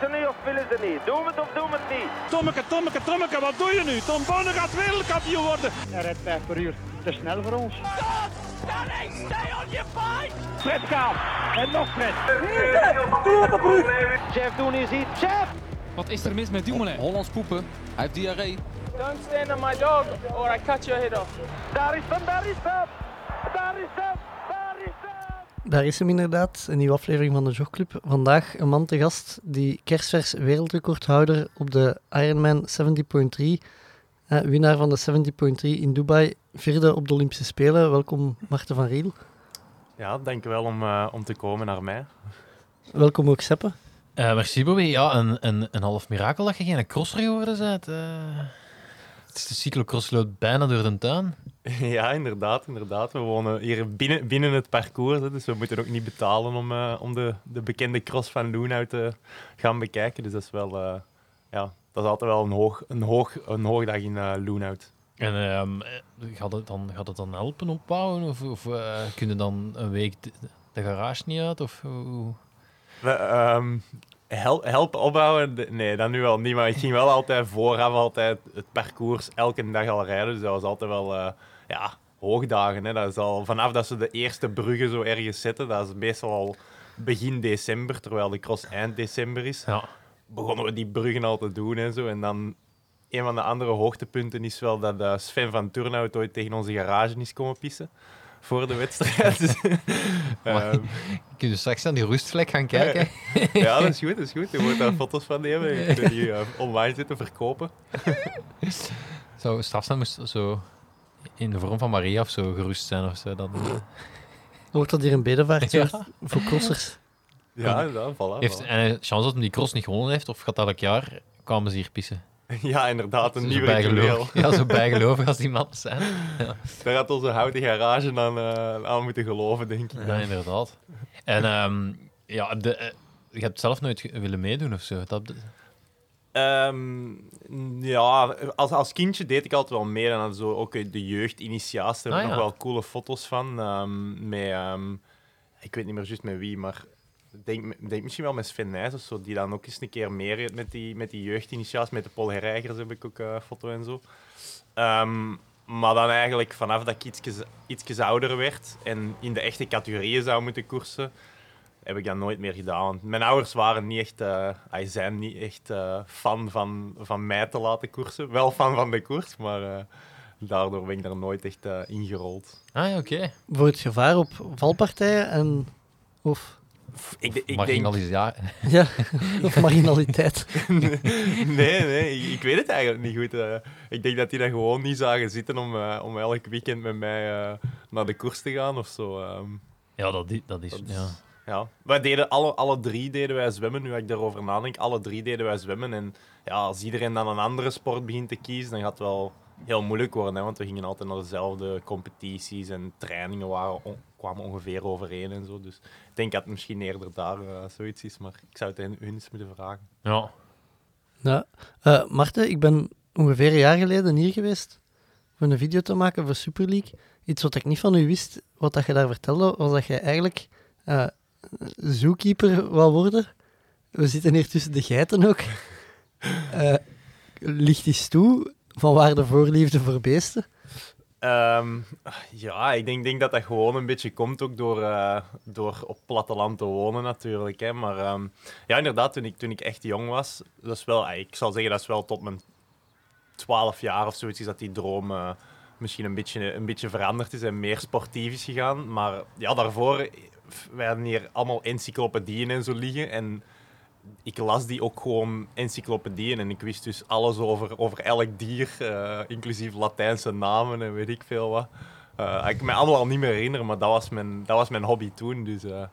Willen ze nu of willen ze niet? Doen we het of doen we het niet? Tommeke, Tommeke, Tommeke, wat doe je nu? Tom Bonne gaat wereldkampioen worden. Hij rijdt 5 per uur. Te snel voor ons. Fred Kaap. En nog Fred. Jeff Doen is hier. Jeff! Wat is er mis met Dumoulin? Hollands poepen. Hij heeft diarree. Don't stand on my dog or I cut your head off. Daar is hem, daar is hem! Daar is hem! Daar is hem! Inderdaad, een nieuwe aflevering van de Jogclub. Vandaag een man te gast die kerstvers wereldrecordhouder op de Ironman 70.3, eh, winnaar van de 70.3 in Dubai, vierde op de Olympische Spelen. Welkom Marten van Riel. Ja, dankjewel om, eh, om te komen naar mij. Welkom ook Seppe. Eh, merci Bobby. Ja, een, een, een half mirakel dat je geen crosser geworden bent. eh. De cyclocross loopt bijna door de tuin. ja, inderdaad, inderdaad. We wonen hier binnen, binnen het parcours, hè, dus we moeten ook niet betalen om, eh, om de, de bekende cross van Loenhout te gaan bekijken. Dus dat is wel, eh, ja, dat is altijd wel een, hoog, een, hoog, een hoogdag in eh Loenhout. En ehm, eh, gaat, het dan, gaat het dan helpen opbouwen? Of, of kun je dan een week de, de garage niet uit? Of, hoe- We, hel- helpen opbouwen? Nee, dat nu wel niet. Maar ik ging wel altijd vooraf altijd het parcours elke dag al rijden. Dus dat was altijd wel eh, ja, hoogdagen. Hè. Dat is al, vanaf dat ze de eerste bruggen zo ergens zetten, dat is meestal al begin december, terwijl de cross eind december is. ja. Begonnen we die bruggen al te doen en zo. En dan een van de andere hoogtepunten is wel dat eh, Sven van Turnhout ooit tegen onze garage is komen pissen. Voor de wedstrijd. Dus, ehm, Kun je straks aan die rustvlek gaan kijken? ja, dat is goed, dat is goed. Je moet daar foto's van nemen. Je kunt die eh, online zitten verkopen. Zou strafstaan moest zo in de vorm van Maria of zo gerust zijn of zo. Dan, eh, Wordt dat hier een bedevaart Ja. voor crossers? Ja, inderdaad, voilà. heeft, voilà. en chance dat hij die cross niet gewonnen heeft, of gaat elk jaar, kwamen ze hier pissen. Ja, inderdaad, een Zo nieuw bijgelovig. ritueel. Ja, zo bijgelovig als die mannen zijn. Daar had onze houten garage aan, eh, aan moeten geloven, denk ik. Ja, inderdaad. En ehm, ja, de, eh, je hebt zelf nooit willen meedoen of zo. Dat, Ehm, ja, als, als kindje deed ik altijd wel meer. En dan zo ook de jeugdinitiatie. Daar heb ik Ah, nog ja. wel coole foto's van. ehm, met, ik weet niet meer juist met wie, maar denk, ik denk misschien wel met Sven Nijs of zo. Die dan ook eens een keer meer heeft met die, met die jeugdinitiatie. Met de Paul Herreigers heb ik ook een foto en zo. Ehm, maar dan eigenlijk vanaf dat ik ietsjes, ietsjes ouder werd en in de echte categorieën zou moeten koersen, heb ik dat nooit meer gedaan. Want mijn ouders waren niet echt, eh, ah, zijn niet echt eh, fan van, van mij te laten koersen. Wel fan van de koers, maar eh, daardoor ben ik daar nooit echt eh, ingerold. ah ja, oké. Voor het gevaar op valpartijen en... Of, Ik, ik denk, Marginalisa- ja, of marginaliteit. nee, nee, ik, ik weet het eigenlijk niet goed. eh. ik denk dat die dat gewoon niet zagen zitten om, eh, om elk weekend met mij eh, naar de koers te gaan of zo. ehm. Ja, dat, dat is... Dat Ja. Ja, wij deden alle, alle drie deden wij zwemmen. Nu ik daarover nadenk, alle drie deden wij zwemmen. En ja, als iedereen dan een andere sport begint te kiezen, dan gaat het wel heel moeilijk worden. Hè? Want we gingen altijd naar dezelfde competities en trainingen waren on- kwamen ongeveer overeen en zo. Dus ik denk dat het misschien eerder daar eh, zoiets is, maar ik zou het hen eens moeten vragen. ja. Ja. Eh Marten, ik ben ongeveer een jaar geleden hier geweest voor een video te maken voor Super League. Iets wat ik niet van u wist, wat dat je daar vertelde, was dat je eigenlijk eh zookeeper wou worden. We zitten hier tussen de geiten ook. Eh ligt eens toe van waar de voorliefde voor beesten? Ehm, ja, ik denk, denk dat dat gewoon een beetje komt ook door, eh, door op platteland te wonen natuurlijk. Hè. Maar ehm, ja, inderdaad, toen ik, toen ik echt jong was, dat is wel, eh, ik zal zeggen dat is wel tot mijn 12 jaar of zoiets is dat die droom eh, misschien een beetje, een beetje veranderd is en meer sportief is gegaan. Maar ja, daarvoor, hadden hier allemaal encyclopedieën en zo liggen. En ik las die ook gewoon encyclopedieën en ik wist dus alles over, over elk dier, eh, inclusief Latijnse namen en weet ik veel wat. Eh, ik me allemaal niet meer herinneren, maar dat was mijn, dat was mijn hobby toen. Dus eh,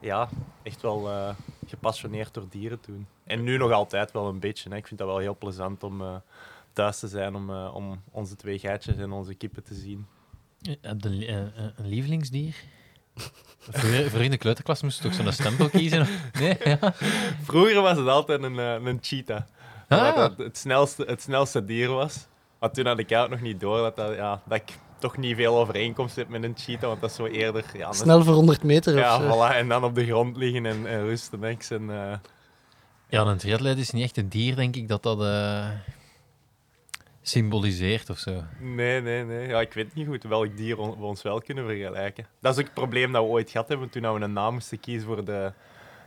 ja, echt wel gepassioneerd door dieren toen. En nu nog altijd wel een beetje. Hè. Ik vind dat wel heel plezant om thuis te zijn, om, om onze twee geitjes en onze kippen te zien. Heb je een lievelingsdier? Vroeger, vroeger in de kleuterklas moest je toch zo'n stempel kiezen? Nee? Ja. Vroeger was het altijd een, eh, een cheetah. Ah. Dat het snelste, het snelste dier was. Maar toen had ik ook nog niet door dat, dat, ja, dat ik toch niet veel overeenkomst heb met een cheetah, want dat is zo eerder... Ja, Snel voor 100 meter Ja, of zo. voilà. En dan op de grond liggen en, en rusten. Niks. En, eh, Ja, een triatleet is niet echt een dier, denk ik, dat dat eh, symboliseert of zo. Nee, nee, nee. Ja, ik weet niet goed welk dier on- we ons wel kunnen vergelijken. Dat is ook het probleem dat we ooit gehad hebben toen we een naam moesten kiezen voor de,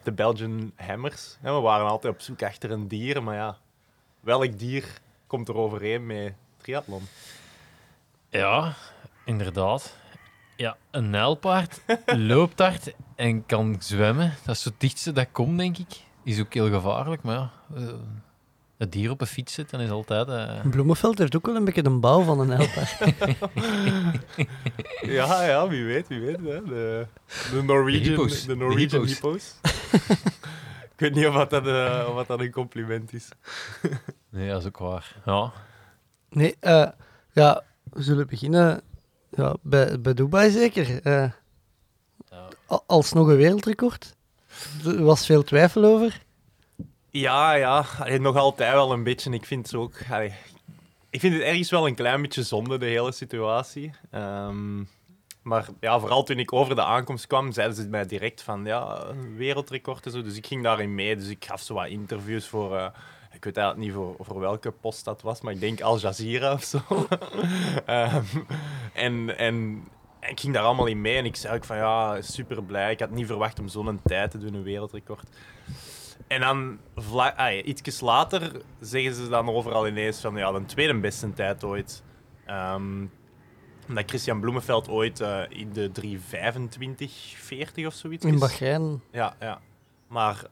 de Belgian Hammers. Ja, we waren altijd op zoek achter een dier, maar ja, welk dier komt er overeen met triathlon? Ja, inderdaad. Ja, een nijlpaard loopt hard en kan zwemmen. Dat is het dichtste dat komt, denk ik. Is ook heel gevaarlijk, maar ja... eh, het dier op een fiets zitten is altijd... eh, Bloemenveld heeft ook wel een beetje de bouw van een helper. Ja, ja, wie weet, wie weet. Hè. De, de Norwegian, hippo's. de De Norwegian hippo's. hippo's. ik weet niet of dat, eh, of dat een compliment is. Nee, dat is ook waar. Ja. Nee, eh, ja, we zullen beginnen ja, bij, bij Dubai zeker. Eh, Ja. al- alsnog een wereldrecord. Er was veel twijfel over. Ja, ja. Nog altijd wel een beetje. Ik vind het ook... ik vind het ergens wel een klein beetje zonde, de hele situatie. Ehm, maar ja, vooral toen ik over de aankomst kwam, zeiden ze mij direct van ja, wereldrecord en zo. Dus ik ging daarin mee. Dus ik gaf zo wat interviews voor... eh, ik weet eigenlijk niet voor, voor welke post dat was, maar ik denk Al Jazeera of zo. Ehm, en, en ik ging daar allemaal in mee en ik zei ook van ja, super blij. Ik had niet verwacht om zo'n tijd te doen, een wereldrecord. En dan, ah, iets later, zeggen ze dan overal ineens van ja, de tweede beste tijd ooit. Ehm, omdat Christian Bloemenveld ooit eh, in de 3.25, 40 of zoiets In. Bahrein. Ja, ja. Maar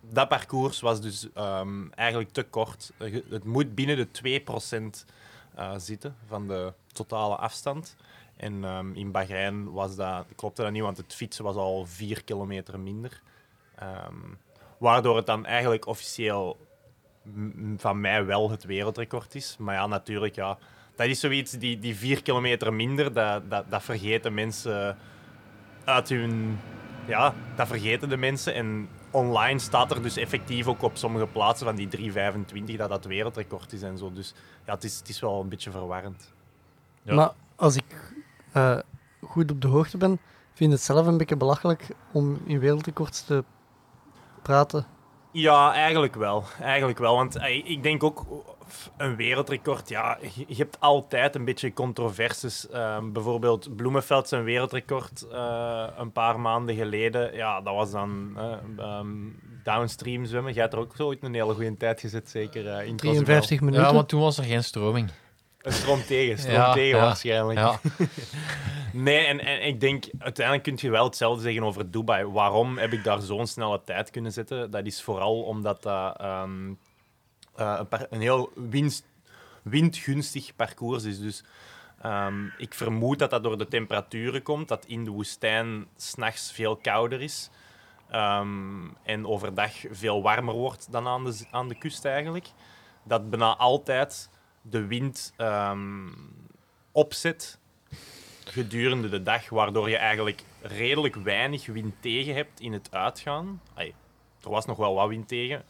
dat parcours was dus ehm, eigenlijk te kort. Eh, Het moet binnen de 2% eh zitten van de totale afstand. En ehm, in Bahrein was dat, klopte dat niet, want het fietsen was al 4 kilometer minder. Ehm, waardoor het dan eigenlijk officieel van mij wel het wereldrecord is. Maar ja, natuurlijk, ja, dat is zoiets, die, die 4 kilometer minder, dat, dat, dat vergeten mensen uit hun ja, dat vergeten de mensen. En online staat er dus effectief ook op sommige plaatsen van die 3,25 dat dat wereldrecord is en zo. Dus ja, het is, het is wel een beetje verwarrend. Ja. Maar als ik eh, goed op de hoogte ben, vind ik het zelf een beetje belachelijk om in wereldrecords te praten. Ja, eigenlijk wel. Eigenlijk wel. Want ik denk ook een wereldrecord. Ja, je hebt altijd een beetje controverses. Ehm, bijvoorbeeld Bloemenveld zijn wereldrecord eh, een paar maanden geleden. Ja, dat was dan eh, ehm, downstream zwemmen. Jij hebt er ook zo ooit een hele goede tijd gezet, zeker eh, in Cozumel. 53 minuten. ja, maar toen was er geen stroming. Een stroom tegen, Ja, tegen ja, waarschijnlijk. Ja. Nee, en, en ik denk, uiteindelijk kun je wel hetzelfde zeggen over Dubai. Waarom heb ik daar zo'n snelle tijd kunnen zetten? Dat is vooral omdat dat ehm, eh, een, par- een heel winst, windgunstig parcours is. Dus ehm, ik vermoed dat dat door de temperaturen komt, dat in de woestijn s'nachts veel kouder is. ehm, en overdag veel warmer wordt dan aan de, aan de kust eigenlijk. Dat bijna altijd de wind ehm, opzet gedurende de dag, waardoor je eigenlijk redelijk weinig wind tegen hebt in het uitgaan. Er was nog wel wat wind tegen,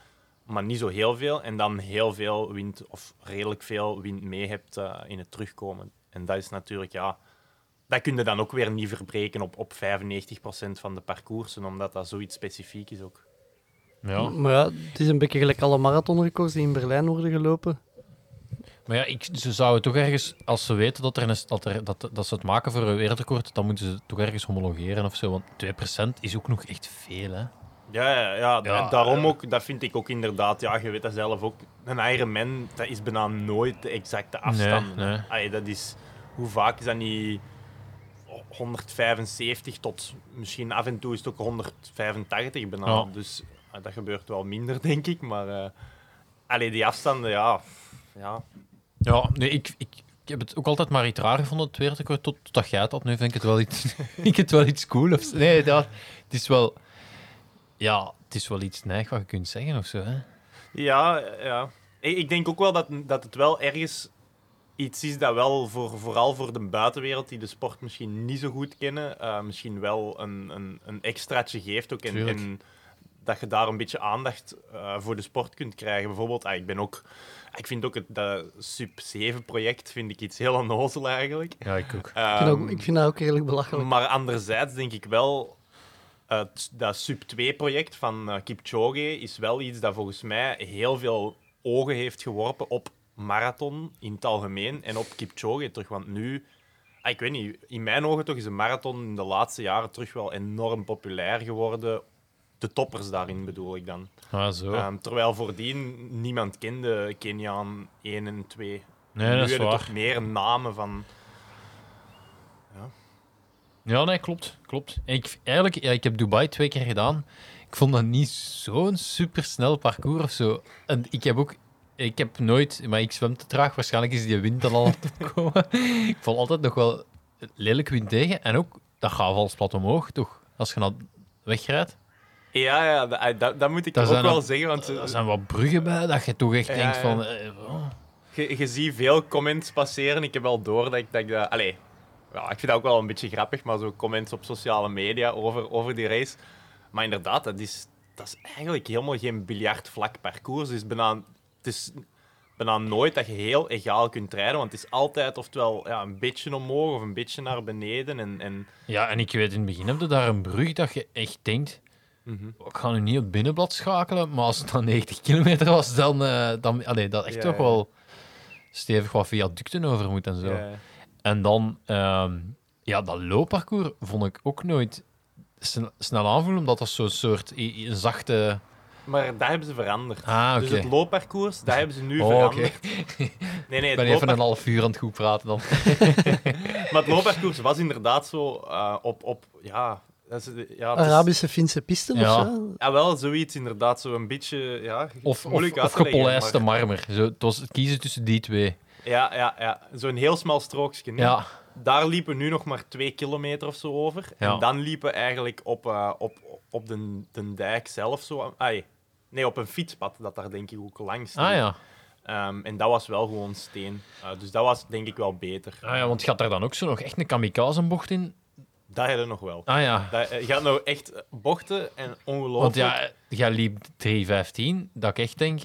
maar niet zo heel veel. En dan heel veel wind, of redelijk veel wind mee hebt eh, in het terugkomen. En dat is natuurlijk, ja, dat kun je dan ook weer niet verbreken op, op 95% van de parcoursen, omdat dat zoiets specifiek is ook. ja. Maar ja, het is een beetje gelijk alle marathonrecords die in Berlijn worden gelopen. Maar ja, ik, ze zouden toch ergens, als ze weten dat, er een, dat, er, dat, dat ze het maken voor een wereldrecord, dan moeten ze het toch ergens homologeren of zo. Want 2% is ook nog echt veel, hè? Ja, ja, ja. Ja, en daarom ook, dat vind ik ook inderdaad, ja, je weet dat zelf ook, een Ironman, dat is bijna nooit de exacte afstand. Nee, dat is, hoe vaak is dat niet 175 tot misschien af en toe is het ook 185 bijna. Ja. Dus ah, dat gebeurt wel minder, denk ik. Maar allee, die afstanden, ja. ja. Ja, nee, ik, ik, ik heb het ook altijd maar iets raar gevonden, het wereldrecord, tot, totdat jij het had. Nu vind ik het wel iets, ik het wel iets cool. Of, nee, dat, het is wel... Ja, het is wel iets neig wat je kunt zeggen of zo, hè? Ja, ja. Ik denk ook wel dat, dat het wel ergens iets is dat wel voor, vooral voor de buitenwereld die de sport misschien niet zo goed kennen, eh, misschien wel een, een, een extraatje geeft ook. En dat je daar een beetje aandacht eh, voor de sport kunt krijgen. Bijvoorbeeld, ah, ik ben ook... Ik vind ook het dat Sub-7-project vind ik iets heel onnozel eigenlijk. Ja, ik ook. Ik vind, ook, Ehm, ik vind dat ook redelijk belachelijk. maar anderzijds denk ik wel, het- dat Sub-2-project van eh, Kipchoge is wel iets dat volgens mij heel veel ogen heeft geworpen op marathon in het algemeen en op Kipchoge terug. Want nu, ah, ik weet niet, in mijn ogen toch is een marathon in de laatste jaren terug wel enorm populair geworden. De toppers daarin bedoel ik dan. Ah, zo. Ehm, terwijl voordien niemand kende Keniaan 1 en 2. nee, dat is waar. toch meer namen van... Ja, nee, klopt. klopt. Ik, eigenlijk, ja, ik heb Dubai twee keer gedaan. Ik vond dat niet zo'n supersnel parcours of zo. En ik heb ook... Ik heb nooit... Maar ik zwem te traag. Waarschijnlijk is die wind dan al aan het opkomen. ik val altijd nog wel lelijk wind tegen. En ook, dat gaat vals plat omhoog, toch? Als je dan wegrijdt. Ja, ja dat, dat, dat moet ik ook wel zeggen. Want Er zijn wat bruggen bij, dat je toch echt Ja, denkt van... eh, oh. Je, je ziet veel comments passeren. Ik heb wel door dat ik dat... Ik dat allee, ja, ik vind dat ook wel een beetje grappig, maar zo comments op sociale media over, over die race. Maar inderdaad, dat is, dat is eigenlijk helemaal geen biljartvlak parcours. Het is bijna, het is bijna nooit dat je heel egaal kunt rijden, want het is altijd oftewel ja, een beetje omhoog of een beetje naar beneden. En, en, Ja, en ik weet in het begin heb je daar een brug dat je echt denkt... Mhm. Ik ga nu niet op het binnenblad schakelen, maar als het dan 90 kilometer was, dan... eh dan allee, dat echt Ja, toch ja. wel stevig wat viaducten over moet en zo. ja. En dan... ehm, ja, dat loopparcours vond ik ook nooit sn- snel aanvoelen, omdat dat zo'n soort... een zachte... Maar dat hebben ze veranderd. Ah. Dus het loopparcours, dat hebben ze nu Oh, veranderd. oké. Nee, nee, Ik ben even een half uur aan het goed praten dan. Maar het loopparcours was inderdaad zo eh, op, op ja, dat is, ja, is- Arabische Finse pisten Ja. of zo? ja, wel zoiets inderdaad, zo een beetje, ja, Of, of, moeilijk gepolijste maar- marmer. Zo, het was het kiezen tussen die twee. Ja, ja, ja, zo'n heel smal strookje. Ja, Daar liepen nu nog maar twee kilometer of zo over. Ja. En dan liepen eigenlijk op, eh, op, op de, de dijk zelf zo, ai, nee, op een fietspad dat daar denk ik ook langs ah ja. Ehm, en dat was wel gewoon steen. Eh, dus dat was denk ik wel beter. Ah ja, want gaat daar dan ook zo nog echt een kamikaze-bocht in? Dat hadden nog wel. Ah ja. Dat, eh, je gaat nou echt bochten en ongelooflijk. Want ja, jij liep 3.15, dat ik echt denk...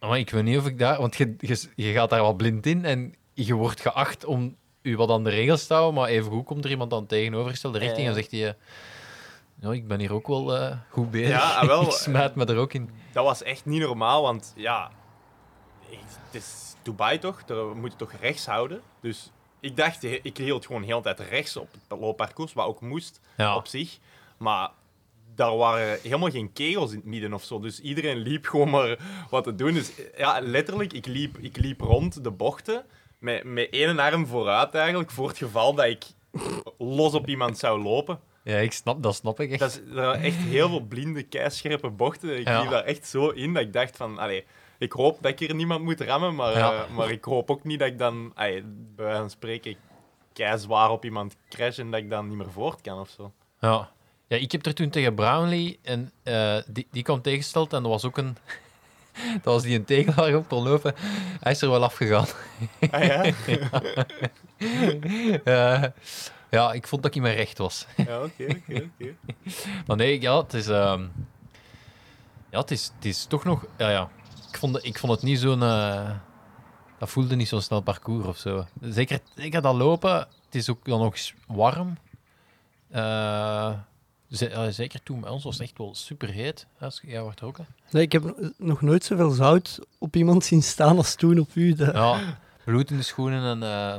Maar ik weet niet of ik daar... Want je, je, je gaat daar wel blind in en je wordt geacht om u wat aan de regels te houden, maar evengoed komt er iemand dan tegenovergestelde richting Ja. en zegt hij... Ja, ik ben hier ook wel eh, goed bezig. Ja, ah, wel, ik smijt me er ook in. Dat was echt niet normaal, want ja, het is Dubai toch? Daar moet je toch rechts houden. Dus ik dacht, ik hield gewoon heel tijd rechts op het loopparcours, wat ook moest Ja. op zich. Maar daar waren helemaal geen kegels in het midden of zo. Dus iedereen liep gewoon maar wat te doen. Dus ja, letterlijk, ik liep, ik liep rond de bochten met, met één arm vooruit eigenlijk, voor het geval dat ik los op iemand zou lopen. Ja, ik snap, dat snap ik echt. Dat is, er waren echt heel veel blinde, keischerpe bochten. Ik Ja. liep daar echt zo in dat ik dacht van... Allee, ik hoop dat ik hier niemand moet rammen, maar, Ja. eh, maar ik hoop ook niet dat ik dan, bij wijze van spreken, keizwaar op iemand crash en dat ik dan niet meer voort kan of zo. Ja. ja, ik heb er toen tegen Brownlee en eh, die, die kwam tegengesteld en dat was ook een. dat was die een tegelaar op kon lopen. Hij is er wel afgegaan. Ah ja? Eh, ja, ik vond dat ik in mijn recht was. Ja, oké, oké, oké. Maar nee, ja, het is. ehm, ja, het is, het is toch nog. Ja, ja. Ik, vond, het- ik vond het niet zo'n. eh, dat voelde niet zo'n snel parcours of zo. Zeker, zeker dat lopen. Het is ook dan nog eens warm. Eh, ze- eh, zeker toen bij ons was het echt wel super heet. Als jij wordt er ook. hè? Nee, ik heb nog nooit zoveel zout op iemand zien staan als toen op u. Dat- Ja, bloed in de schoenen en eh,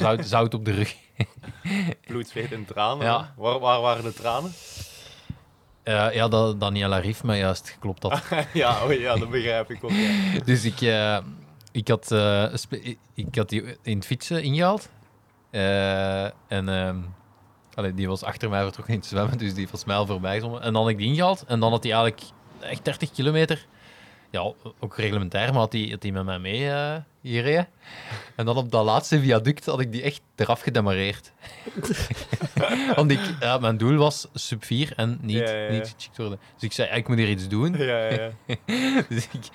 zout, zout op de rug. Bloed, zweet en tranen. Ja. Waar, waar waren de tranen? Eh, ja, dat Daniela Rief me juist geklopt had. ja, oh, ja, dat begrijp ik ook. Ja. Dus ik, eh, ik, had, eh, ik had die in het fietsen ingehaald. Eh, en ehm, allee, die was achter mij vertrokken in het zwemmen, dus die was mij al voorbij gezwommen. En dan had ik die ingehaald en dan had hij eigenlijk echt 30 kilometer. Ja, ook reglementair, maar had hij had die met mij mee eh gereden. En dan op dat laatste viaduct had ik die echt eraf gedemareerd. Want ik, ja, mijn doel was sub 4 en niet, Ja, ja, ja. niet gecheckt worden. Dus ik zei, ik moet hier iets doen. Ja, ja, ja. Dus ik,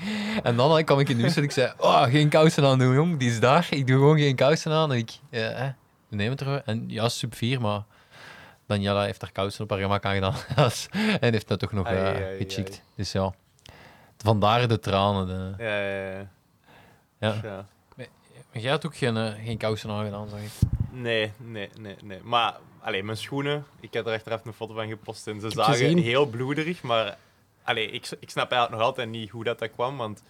en dan kwam ik in de bus en ik zei, oh, geen kousen aan doen, jong. Die is daar. Ik doe gewoon geen kousen aan. En ik, we nemen het er. En ja, sub 4, maar Daniela heeft daar kousen op haar gemak aan gedaan. en heeft dat toch nog eh ai. gecheckt. Dus ja, vandaar de tranen. De, Ja, ja, ja. ja. ja. Maar jij had ook geen, eh, geen kousen aangedaan, zag ik. Nee, nee, nee, nee. Maar allee, mijn schoenen, ik heb er achteraf een foto van gepost en ze zagen gezien. heel bloederig, maar allee, ik, ik snap eigenlijk nog altijd niet hoe dat, dat kwam, want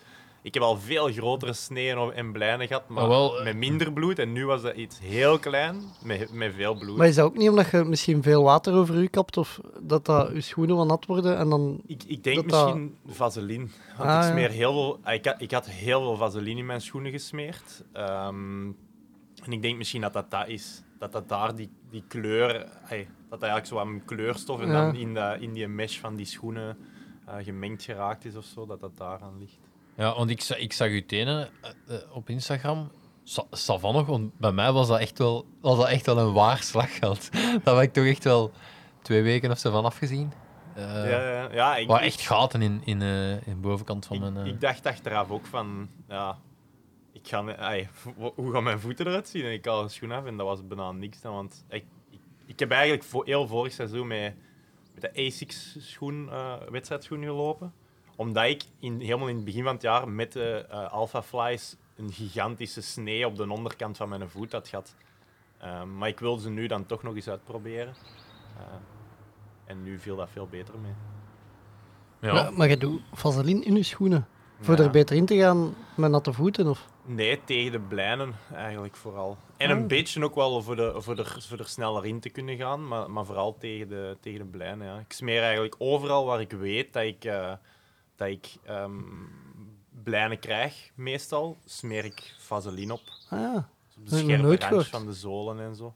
ik heb al veel grotere sneeën en blijnen gehad, maar wel, eh, met minder bloed. En nu was dat iets heel klein, met, met veel bloed. Maar is dat ook niet omdat je misschien veel water over u kapt of dat, dat je schoenen wat nat worden en dan... Ik, ik denk dat dat- misschien vaseline. Want Ah, ik ja. smeer heel veel... ah, Ik had, ik had heel veel vaseline in mijn schoenen gesmeerd. Ehm, en ik denk misschien dat dat dat is. Dat dat daar die, die kleur... ai, dat dat eigenlijk zo aan kleurstof en Ja. dan in, de, in die mesh van die schoenen eh, gemengd geraakt is of zo, dat dat daaraan ligt. Ja, want ik, ik zag uw tenen eh, eh, op Instagram. Sa want bij mij was dat echt wel, was dat echt wel een waar slaggeld. Daar heb ik toch echt wel twee weken of zo van afgezien. Eh ja, ja, ja, ik, waar echt gaten in, in, in de bovenkant van ik, mijn... ik dacht achteraf ook van... Ja, ik ga, ai, hoe gaan mijn voeten eruit zien? En ik haal een schoen af en dat was bijna niks dan. Want ik, ik, ik heb eigenlijk voor, heel vorig seizoen met, met de ASICS schoen, wedstrijdschoen gelopen. Omdat ik in, helemaal in het begin van het jaar met de eh, Alpha Flies een gigantische snee op de onderkant van mijn voet had gehad. Ehm, maar ik wilde ze nu dan toch nog eens uitproberen. Eh, en nu viel dat veel beter mee. ja. Maar, maar je doet vaseline in je schoenen. Voor Ja. er beter in te gaan met natte voeten? Of? Nee, tegen de blijnen eigenlijk vooral. En Ah. een beetje ook wel voor, de, voor, de, voor er sneller in te kunnen gaan, maar, maar vooral tegen de, tegen de blijnen. Ja. Ik smeer eigenlijk overal waar ik weet dat ik, eh, dat ik ehm, blijnen krijg, meestal, smeer ik vaseline op. Ah ja. Dus op de scherpe nooit randjes gehoord. van de zolen en zo.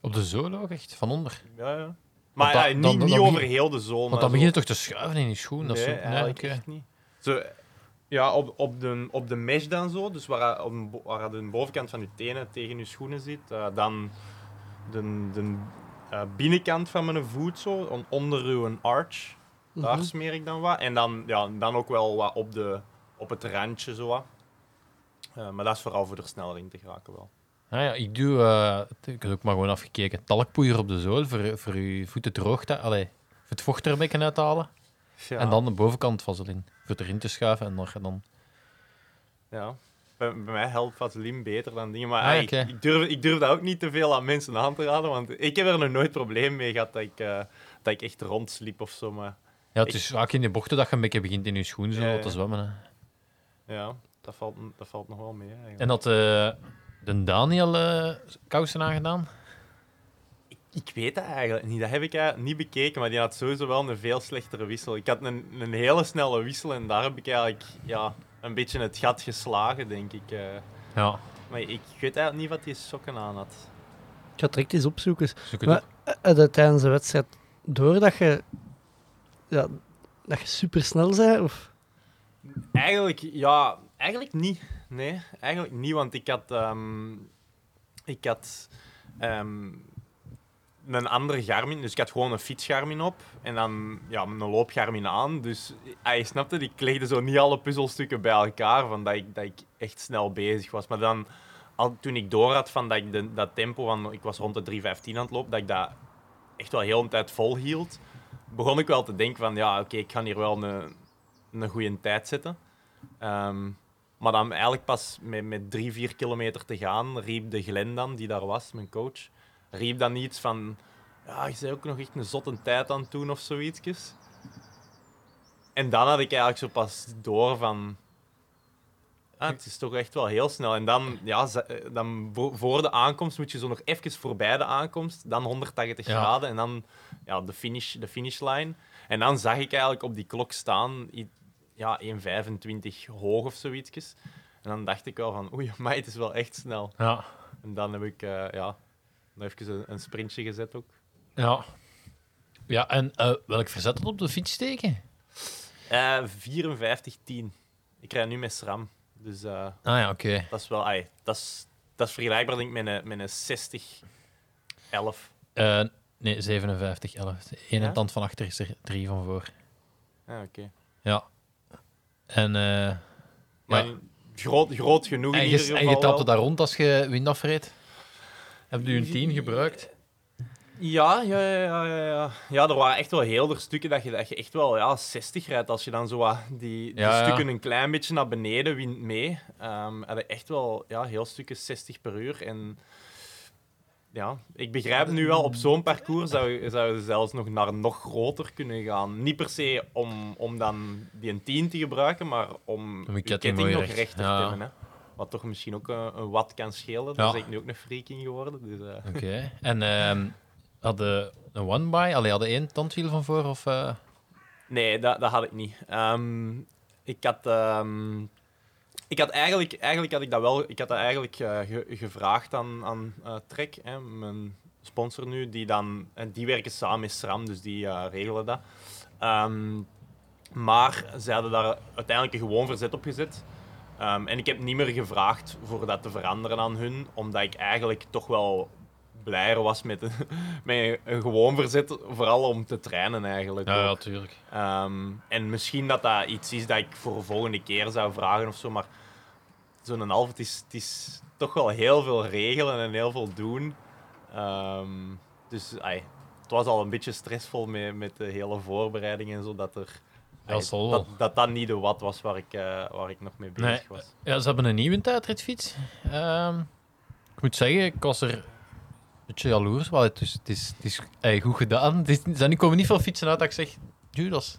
Op de zool ook echt, van onder. Ja, ja. Maar dan- ja, dan- niet, dan niet begin- over heel de zool. Want maar dan begin je toch te schuiven in je schoen. Dat nee, zo, nee, eigenlijk echt niet. Zo, ja, op, op, de, op de mesh dan zo, dus waar, op, de bo- waar de bovenkant van je tenen tegen je schoenen zit, eh, dan de, de eh, binnenkant van mijn voet zo, on- onder uw arch, daar Mhm. smeer ik dan wat. En dan, ja, dan ook wel wat op, de, op het randje zo wat. Eh, maar dat is vooral voor sneller in te geraken wel. Ah ja, ik doe, eh, ik heb ook maar gewoon afgekeken, talkpoeier op de zool voor, voor je voeten droog te Allee, voor het vocht er een beetje uit te halen. Ja, En dan de bovenkant vaseline, voor het erin te schuiven en dan... dan Ja. Bij, bij mij helpt Vaseline beter dan dingen. Maar Ah, ik, durf, ik durf dat ook niet te veel aan mensen aan te raden. Want ik heb er nog nooit probleem mee gehad dat ik, eh, dat ik echt rondsliep of zo. Maar ja, het Ik- is vaak in de bochten dat je een beetje begint in je schoen zo Ja, te zwemmen. Hè. ja, dat valt, dat valt nog wel mee. Eigenlijk. En had eh, de Daniel eh, kousen aangedaan? Ik weet dat eigenlijk niet. Dat heb ik eigenlijk niet bekeken. Maar die had sowieso wel een veel slechtere wissel. Ik had een, een hele snelle wissel. En daar heb ik eigenlijk ja, een beetje het gat geslagen, denk ik. eh. Ja, maar ik weet eigenlijk niet wat die sokken aan had. Ik ga het direct eens opzoeken. zoek het Maar op. had je tijdens de wedstrijd door dat je, ja, dat je supersnel bent? Of? Eigenlijk, ja, eigenlijk niet. Nee, eigenlijk niet, want ik had, ehm, ik had ehm, een andere Garmin, dus ik had gewoon een fietsgarmin op en dan ja, een loopgarmin aan. Dus hij snapte, ik legde zo niet alle puzzelstukken bij elkaar, van dat ik, dat ik echt snel bezig was. Maar dan, al, toen ik door had van dat ik de, dat tempo van, ik was rond de 3.15 aan het lopen, dat ik dat echt wel heel de tijd vol hield, begon ik wel te denken van, ja, oké, ik ga hier wel een, een goede tijd zetten. Ehm, maar dan eigenlijk pas met, met drie, vier kilometer te gaan, riep de Glen dan, die daar was, mijn coach, riep dan iets van, ja, je zei ook nog echt een zotte tijd aan het doen of zoiets. En dan had ik eigenlijk zo pas door van, ah, het is toch echt wel heel snel. En dan, ja, eh, dan vo- voor de aankomst moet je zo nog even voorbij de aankomst, dan 180 Ja. graden en dan ja, de, finish, de finishlijn. En dan zag ik eigenlijk op die klok staan, ja, 1,25 hoog of zoiets. En dan dacht ik wel van, oei, maar het is wel echt snel. Ja, En dan heb ik eh, ja, nog even een, een sprintje gezet ook. ja. Ja, en eh, welk verzet had op de fiets steken? Eh 54-10. Ik rij nu met SRAM. Dus eh, Ah ja, oké. dat is wel, ai, dat is, dat is vergelijkbaar denk ik met een, met een 60-11. Eh, nee, 57, 11. Eén Ja? tand van achter is er drie van voor. Ah, oké. Ja. En, eh Maar ja. groot, groot genoeg in en, ieder je, geval en je trapte wel. daar rond als je wind afreed? Heb je een 10 gebruikt? Ja, ja, ja, ja, ja, ja. Er waren echt wel heel veel stukken dat je, dat je echt wel ja, 60 rijdt. Als je dan zo wat die, die Ja, ja. stukken een klein beetje naar beneden wint mee. Je echt wel ja, heel stukken 60 per uur. En ja, ik begrijp nu wel, op zo'n parcours zou, zou je zelfs nog naar nog groter kunnen gaan. Niet per se om, om dan die een 10 te gebruiken, maar om je je ketting nog recht. rechter Ja. te hebben. Hè. Wat toch misschien ook een, een watt kan schelen. Daar ben ik nu ook een freak in geworden. Dus, eh. Oké. En ehm hadden een one-by? Allee, hadden één tandwiel van voor? Of, eh, Nee, dat, dat had ik niet. Ehm, ik had... ehm, ik had eigenlijk, eigenlijk had ik dat wel... Ik had dat eigenlijk eh, ge- gevraagd aan, aan eh, Trek, hè, mijn sponsor nu, die dan... En die werken samen met SRAM, dus die regelen dat. Ehm, maar ze hadden daar uiteindelijk een gewoon verzet op gezet. En ik heb niet meer gevraagd voor dat te veranderen aan hun, omdat ik eigenlijk toch wel blijer was met een, met een gewoon verzet, vooral om te trainen eigenlijk. Ja, ja, ook. tuurlijk. Ehm, en misschien dat dat iets is dat ik voor de volgende keer zou vragen of zo, maar zo'n half, het is, het is toch wel heel veel regelen en heel veel doen. Ehm, dus het was al een beetje stressvol met, met de hele voorbereiding en zo, dat er... Ja, dat, dat dat niet de wat was waar ik, eh, waar ik nog mee bezig Nee. was. Ja, ze hebben een nieuwe tijdritfiets. Ehm, ik moet zeggen, ik was er beetje jaloers. Wel, het is, het is, het is ey, goed gedaan. Het is, komen niet veel fietsen uit dat ik zeg, Judas,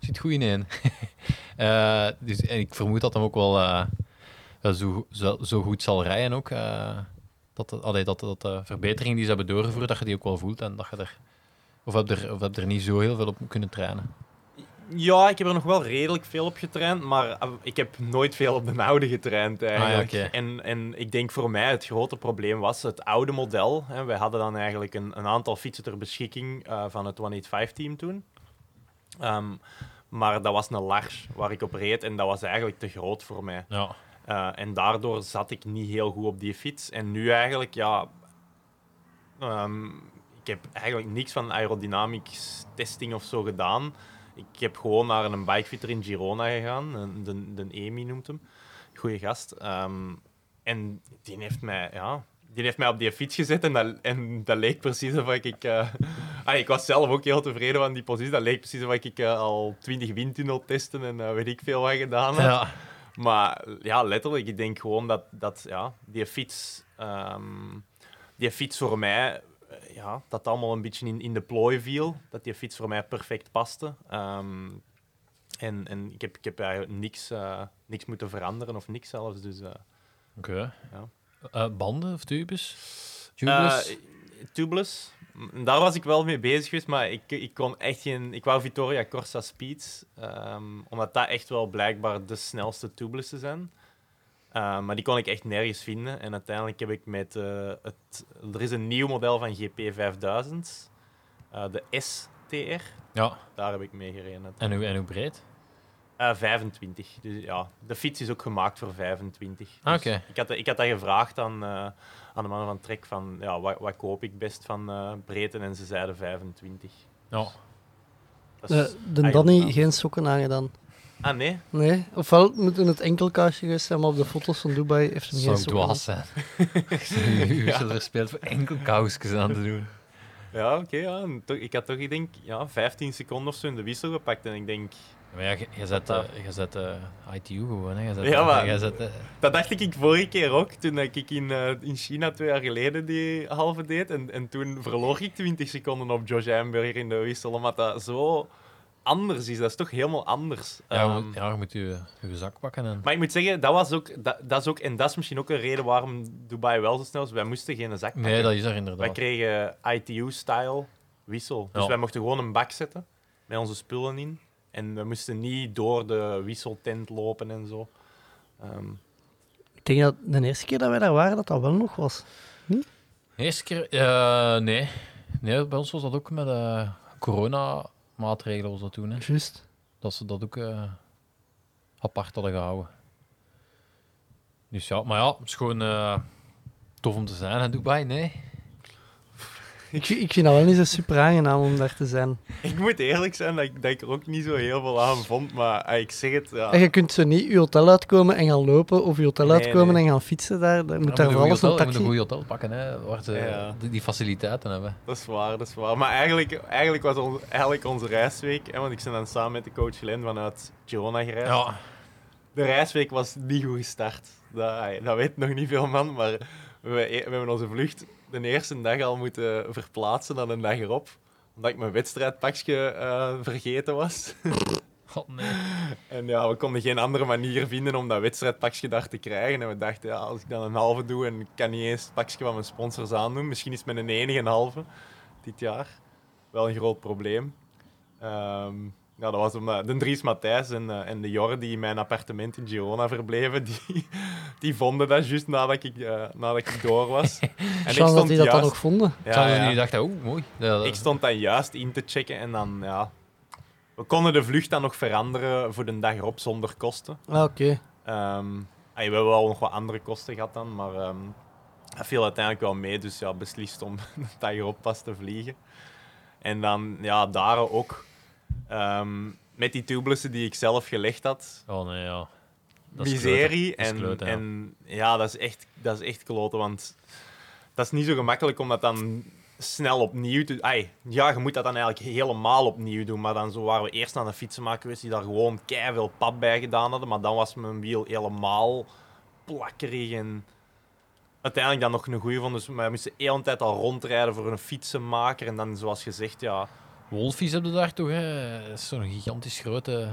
zit goed in één. Eh, dus, en ik vermoed dat hem ook wel eh, zo, zo, zo goed zal rijden ook. eh, dat, dat, dat de verbeteringen die ze hebben doorgevoerd, dat je die ook wel voelt. En dat je er, of heb er, of heb er niet zo heel veel op kunnen trainen. Ja, ik heb er nog wel redelijk veel op getraind, maar eh, ik heb nooit veel op de oude getraind eigenlijk. oké. en, en ik denk voor mij het grote probleem was het oude model. Hè. Wij hadden dan eigenlijk een, een aantal fietsen ter beschikking eh, van het 185-team toen. Ehm, maar dat was een Lars waar ik op reed en dat was eigenlijk te groot voor mij. Ja. Eh, en daardoor zat ik niet heel goed op die fiets. En nu eigenlijk, ja... ehm, ik heb eigenlijk niks van aerodynamics testing of zo gedaan. Ik heb gewoon naar een bikefitter in Girona gegaan. De, de Emi noemt hem. Goeie gast. Ehm, en die heeft mij... Ja, die heeft mij op die fiets gezet en dat, en dat leek precies of ik... eh, ah, ik was zelf ook heel tevreden van die positie. Dat leek precies of ik eh, al 20 windtunnel testen en eh, weet ik veel wat gedaan had. Ja. Maar ja, letterlijk, ik denk gewoon dat, dat ja, die fiets, ehm, die fiets voor mij, ja, dat allemaal een beetje in, in de plooi viel. Dat die fiets voor mij perfect paste. Ehm, en en ik, heb, ik heb eigenlijk niks, eh, niks moeten veranderen of niks zelfs. Dus, eh, Oké. Ja. Eh, banden of tubes? Tubeless? tubeless. Daar was ik wel mee bezig geweest, maar ik, ik kon echt geen... Ik wou Vittoria Corsa Speeds, ehm, omdat dat echt wel blijkbaar de snelste tubeless zijn. Eh, maar die kon ik echt nergens vinden. En uiteindelijk heb ik met eh, het... Er is een nieuw model van GP 5000, eh, de STR. ja. Daar heb ik mee gereden. En hoe, en hoe breed? Eh, 25. Dus ja, de fiets is ook gemaakt voor 25. Ah, Dus oké. ik, had, ik had dat gevraagd aan, eh, aan de mannen van Trek van ja, wat, wat koop ik best van eh breedte en ze zeiden 25. Ja. Is De, Danny geen sokken aangedaan. Ah nee? Nee, ofwel moeten het enkelkastje geweest zijn, maar op de foto's van Dubai heeft hem geen Zou dwaas zijn. Je is verspeeld voor enkel kousjes aan te doen. Ja, oké. ja. En toch- ik had toch, ik denk, ja, 15 seconden of zo in de wissel gepakt. En ik denk, Maar ja, je, zet, je zet eh, ITU gewoon. Hè. Je zet, Ja, maar- je zet, eh, dat dacht ik vorige keer ook, toen ik in, eh, in China twee jaar geleden die halve deed. En, en toen verloor ik 20 seconden op Josh Amberger in de wissel, omdat dat zo anders is. Dat is toch helemaal anders. ja, moet, ja, je moet je, je zak pakken. En... Maar ik moet zeggen, dat was ook, dat, dat is ook, en dat is misschien ook een reden waarom Dubai wel zo snel is. Wij moesten geen zak pakken. Nee, dat is er Wij inderdaad. kregen ITU-style wissel. Dus Ja. wij mochten gewoon een bak zetten met onze spullen in. En we moesten niet door de wisseltent lopen en zo. Ehm, Ik denk dat de eerste keer dat wij daar waren, dat dat wel nog was. De eerste keer? eh, nee. nee. Bij ons was dat ook met eh corona-maatregelen was dat toen. Hè. Juist. Dat ze dat ook eh, apart hadden gehouden. Dus ja, maar ja, het is gewoon eh, tof om te zijn in Dubai, nee. Ik, vind- ik vind dat wel niet zo super aangenaam om daar te zijn. ik moet eerlijk zijn dat ik, dat ik er ook niet zo heel veel aan vond. Maar ah, ik zeg het, ja. En je kunt zo niet je hotel uitkomen en gaan lopen, of je hotel Nee, uitkomen nee. en gaan fietsen daar. Dan moet Je daar goeie een hotel, je moet taxi. een goede hotel pakken, hè, waar ze Ja. die, die faciliteiten hebben. Dat is waar, dat is waar. Maar eigenlijk, eigenlijk was eigenlijk onze reisweek, hè, want ik ben dan samen met de coach Glenn vanuit Girona gereisd. Ja, De reisweek was niet goed gestart. Dat, dat weet nog niet veel man, maar we, we hebben onze vlucht de eerste dag al moeten verplaatsen dan een dag erop. Omdat ik mijn wedstrijdpakje eh, vergeten was. God, nee. En ja, we konden geen andere manier vinden om dat wedstrijdpakje daar te krijgen. En we dachten, ja, als ik dan een halve doe en ik kan niet eens het pakje van mijn sponsors aandoen, misschien is het met een enige halve dit jaar wel een groot probleem. Ehm, ja, dat was omdat de Dries Matthijs en, eh, en de Jor die in mijn appartement in Girona verbleven, die, die vonden dat juist nadat ik, eh, nadat ik door was. en Chance dat die dat dan nog vonden. Ja, ja. jullie dachten, oeh, mooi. Ja, dat- Ik stond dan juist in te checken en dan, ja... We konden de vlucht dan nog veranderen voor de dag erop zonder kosten. Ah, oké. Ehm, ah, we hebben wel nog wat andere kosten gehad dan, maar ehm dat viel uiteindelijk wel mee. Dus ja, beslist om de dag erop pas te vliegen. En dan, ja, daar ook ehm, met die tubussen die ik zelf gelegd had. Oh nee, ja. Dat is miserie. en, ja. en ja, dat is, echt, dat is echt kloten, want dat is niet zo gemakkelijk om dat dan snel opnieuw te Ai, Ja, je moet dat dan eigenlijk helemaal opnieuw doen. Maar dan zo waren we eerst aan de fietsenmaker geweest die daar gewoon veel pap bij gedaan hadden. Maar dan was mijn wiel helemaal plakkerig en uiteindelijk dan nog een goede vond. Dus we moesten de hele tijd al rondrijden voor een fietsenmaker. En dan, zoals gezegd, ja, Wolfies hebben daar toch, hè? Dat is zo'n gigantisch grote...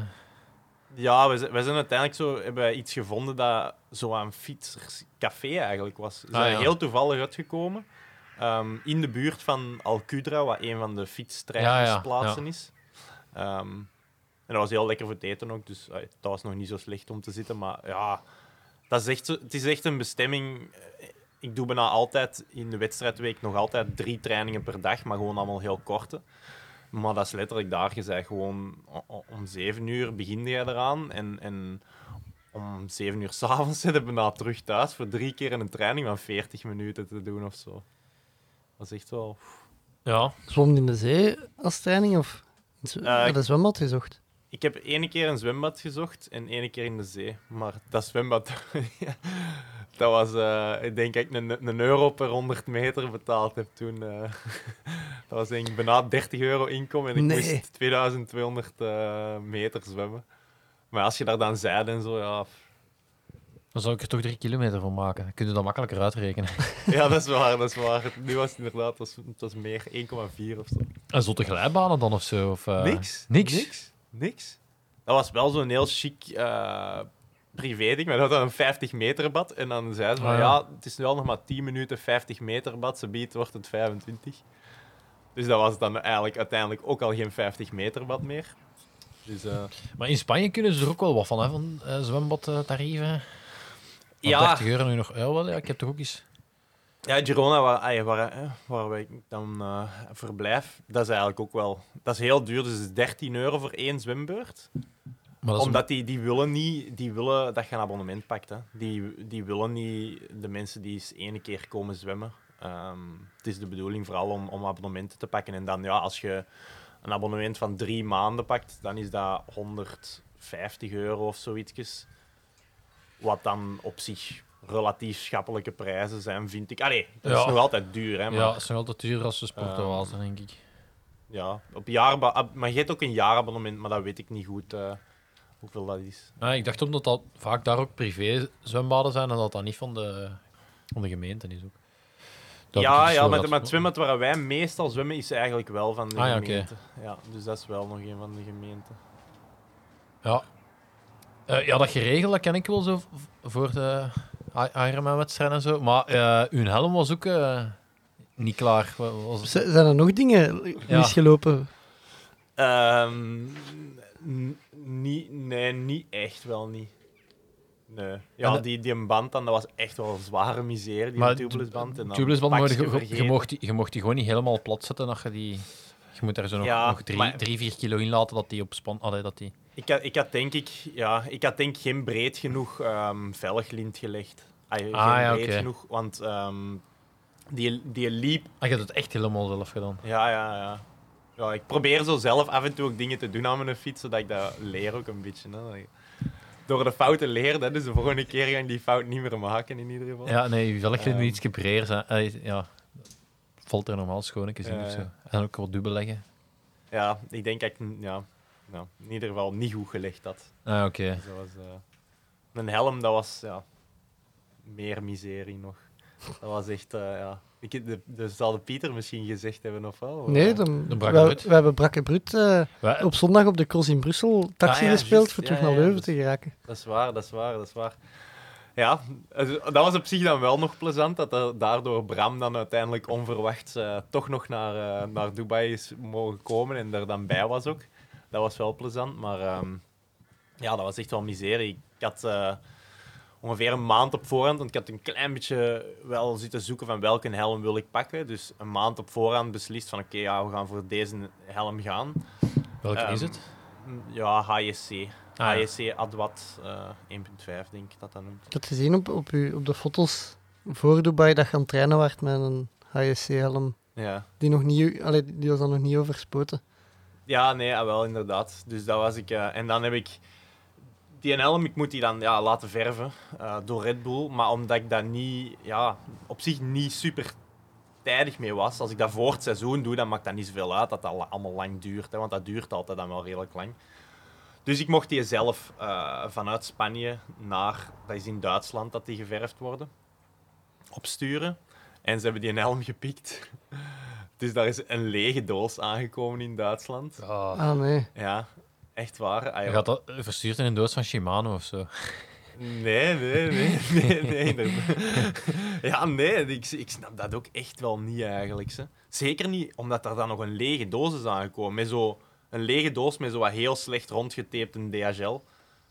Ja, we zijn, zijn uiteindelijk zo, hebben wij iets gevonden dat zo een fietserscafé eigenlijk was. We zijn Ah, ja. heel toevallig uitgekomen. ehm, in de buurt van Alcudra, wat een van de fietstrainersplaatsen Ja, is. Ehm, en dat was heel lekker voor het eten ook, dus dat was nog niet zo slecht om te zitten. Maar ja, dat is echt zo, het is echt een bestemming. Eh, Ik doe bijna altijd in de wedstrijdweek nog altijd drie trainingen per dag, maar gewoon allemaal heel korte. Maar dat is letterlijk daar. Je zei gewoon om zeven uur begin je eraan. En, en om zeven uur s'avonds zitten we bijna terug thuis voor drie keer een training van 40 minuten te doen of zo. Dat is echt wel. Ja, Zwom in de zee als training of in zwe- Eh, met een zwembad gezocht? Ik heb ene keer een zwembad gezocht en ene keer in de zee. Maar dat zwembad, dat was, eh, ik denk dat ik een, een euro per 100 meter betaald heb toen. eh. dat was denk ik bijna 30 euro inkomen en ik Nee. moest 2200 eh, meter zwemmen. Maar als je daar dan zeide en zo, ja, dan zou ik er toch drie kilometer van maken. Dan kun je dat makkelijker uitrekenen. ja dat is waar, dat is waar. Nu was het inderdaad, het was, het was meer 1,4 of zo. En zotte glijbanen dan of zo? Of, eh, Niks. Niks? Niks. Niks. Dat was wel zo'n heel chic eh privé-ding. Maar dat had dan een 50 meter bad. En dan zei ze van Ah, ja. ja. het is wel nog maar 10 minuten 50 meter bad. Ze biedt wordt het 25. Dus dat was dan eigenlijk uiteindelijk ook al geen 50 meter bad meer. Dus eh, Maar in Spanje kunnen ze er ook wel wat van, hè? Van eh, zwembadtarieven. ja, 30 euro nu nog. Ja, wel, ja, ik heb toch ook eens... ja, Girona, waar, waar, eh, waar wij dan eh, verblijf, dat is eigenlijk ook wel... Dat is heel duur, dus het is 13 euro voor één zwembeurt. Maar Omdat die, die willen niet die willen dat je een abonnement pakt. Hè. Die, die willen niet de mensen die eens ene keer komen zwemmen. Ehm, het is de bedoeling vooral om, om abonnementen te pakken. En dan, ja, als je een abonnement van drie maanden pakt, dan is dat 150 euro of zoiets. Wat dan op zich relatief schappelijke prijzen zijn, vind ik. Allee, dat is nog altijd duur, hè. Maar, Ja, het is nog altijd duurder als ze sporten water, denk ik. ja, op jaarba- ab- maar je hebt ook een jaarabonnement, maar dat weet ik niet goed eh, hoeveel dat is. Ja, ik dacht omdat dat vaak daar ook privé zwembaden zijn en dat dat niet van de, van de gemeente is ook. Dat ja, dus ja maar, het zwembad waar wij meestal zwemmen is eigenlijk wel van de Ah, ja, oké. gemeente. Ja, dus dat is wel nog een van de gemeente. Ja. Eh, ja, dat geregeld, dat ken ik wel zo voor de Ironman-wedstrijden en zo. Maar eh uw helm was ook eh, niet klaar. Was Zijn er nog dingen misgelopen? Ehm, niet, nee, niet echt wel niet. Nee. Ja, die, die band dan, dat was echt wel een zware miserie, die Maar tubelessband. En dan Tubelessband, maar pakje je, mocht die, je mocht die gewoon niet helemaal plat zetten. Dat je, die, je moet daar zo nog, Ja, nog drie, maar- drie, vier kilo in laten dat die op span... Allee, dat die... Ik had, ik had denk ik, ja, ik had denk geen breed genoeg ehm velglint gelegd. Ah, geen ja, breed genoeg, want ehm, die, die liep Ah, je hebt het echt helemaal zelf gedaan. Ja, ja, ja. Ja. Ik probeer zo zelf af en toe ook dingen te doen aan mijn fiets, zodat ik dat leer ook een beetje. Hè. Dat Door de fouten leer, hè, dus de volgende keer ga ik die fout niet meer maken in ieder geval. Ja, nee, Ehm. moet iets gebreer zijn. Eh, ja, valt er normaal schoonetjes in of zo. ja. En ook wat dubbel leggen. Ja, ik denk dat ik ja, ja, in ieder geval niet goed gelegd had. Ah, oké. Dus dat eh, Mijn helm, dat was ja, meer miserie nog. Dat was echt, eh, ja. Ik, de, de, zal de Pieter misschien gezegd hebben of wel? Nee, dan, De we, we hebben Brakke Brut eh, op zondag op de cross in Brussel taxi Ah, ja, gespeeld voor Ja, terug ja, naar Leuven dus- te geraken. Dat is waar, dat is waar, dat is waar. Ja, eh, dat was op zich dan wel nog plezant, dat er daardoor Bram dan uiteindelijk onverwachts eh, toch nog naar, eh, naar Dubai is mogen komen en er dan bij was ook. Dat was wel plezant, maar ehm, ja, dat was echt wel miserie. Ik had eh, ongeveer een maand op voorhand, want ik had een klein beetje wel zitten zoeken van welke helm wil ik pakken. Dus een maand op voorhand beslist van oké, ja, we gaan voor deze helm gaan. Welke Ehm, is het? Ja, HSC. Ah, ja. HSC Adwat eh 1.5, denk ik dat dat noemt. Ik had gezien op, op, de foto's voor Dubai dat je aan het trainen werd met een HSC-helm. Ja. Die, nog niet, allee, die was dan nog niet overspoten. Ja, nee, ah, wel inderdaad. Dus dat was ik. eh, en dan heb ik die helm, ik moet die dan ja, laten verven eh, door Red Bull. Maar omdat ik dat niet, ja, op zich niet super tijdig mee was. Als ik dat voor het seizoen doe, dan maakt dat niet zoveel uit dat dat allemaal lang duurt. Hè, want dat duurt altijd dan wel redelijk lang. Dus ik mocht die zelf eh, vanuit Spanje naar, dat is in Duitsland dat die geverfd worden, opsturen. En ze hebben die helm gepikt. Dus daar is een lege doos aangekomen in Duitsland. Ah. Ah, nee. Ja, echt waar. Ah, Je gaat dat eh, verstuurd in een doos van Shimano of zo. Nee, nee, nee, nee, nee. Ja, nee, ik, ik snap dat ook echt wel niet eigenlijk. Ze. Zeker niet omdat er dan nog een lege doos is aangekomen. Met zo, een lege doos met zo wat heel slecht rondgetaped DHL.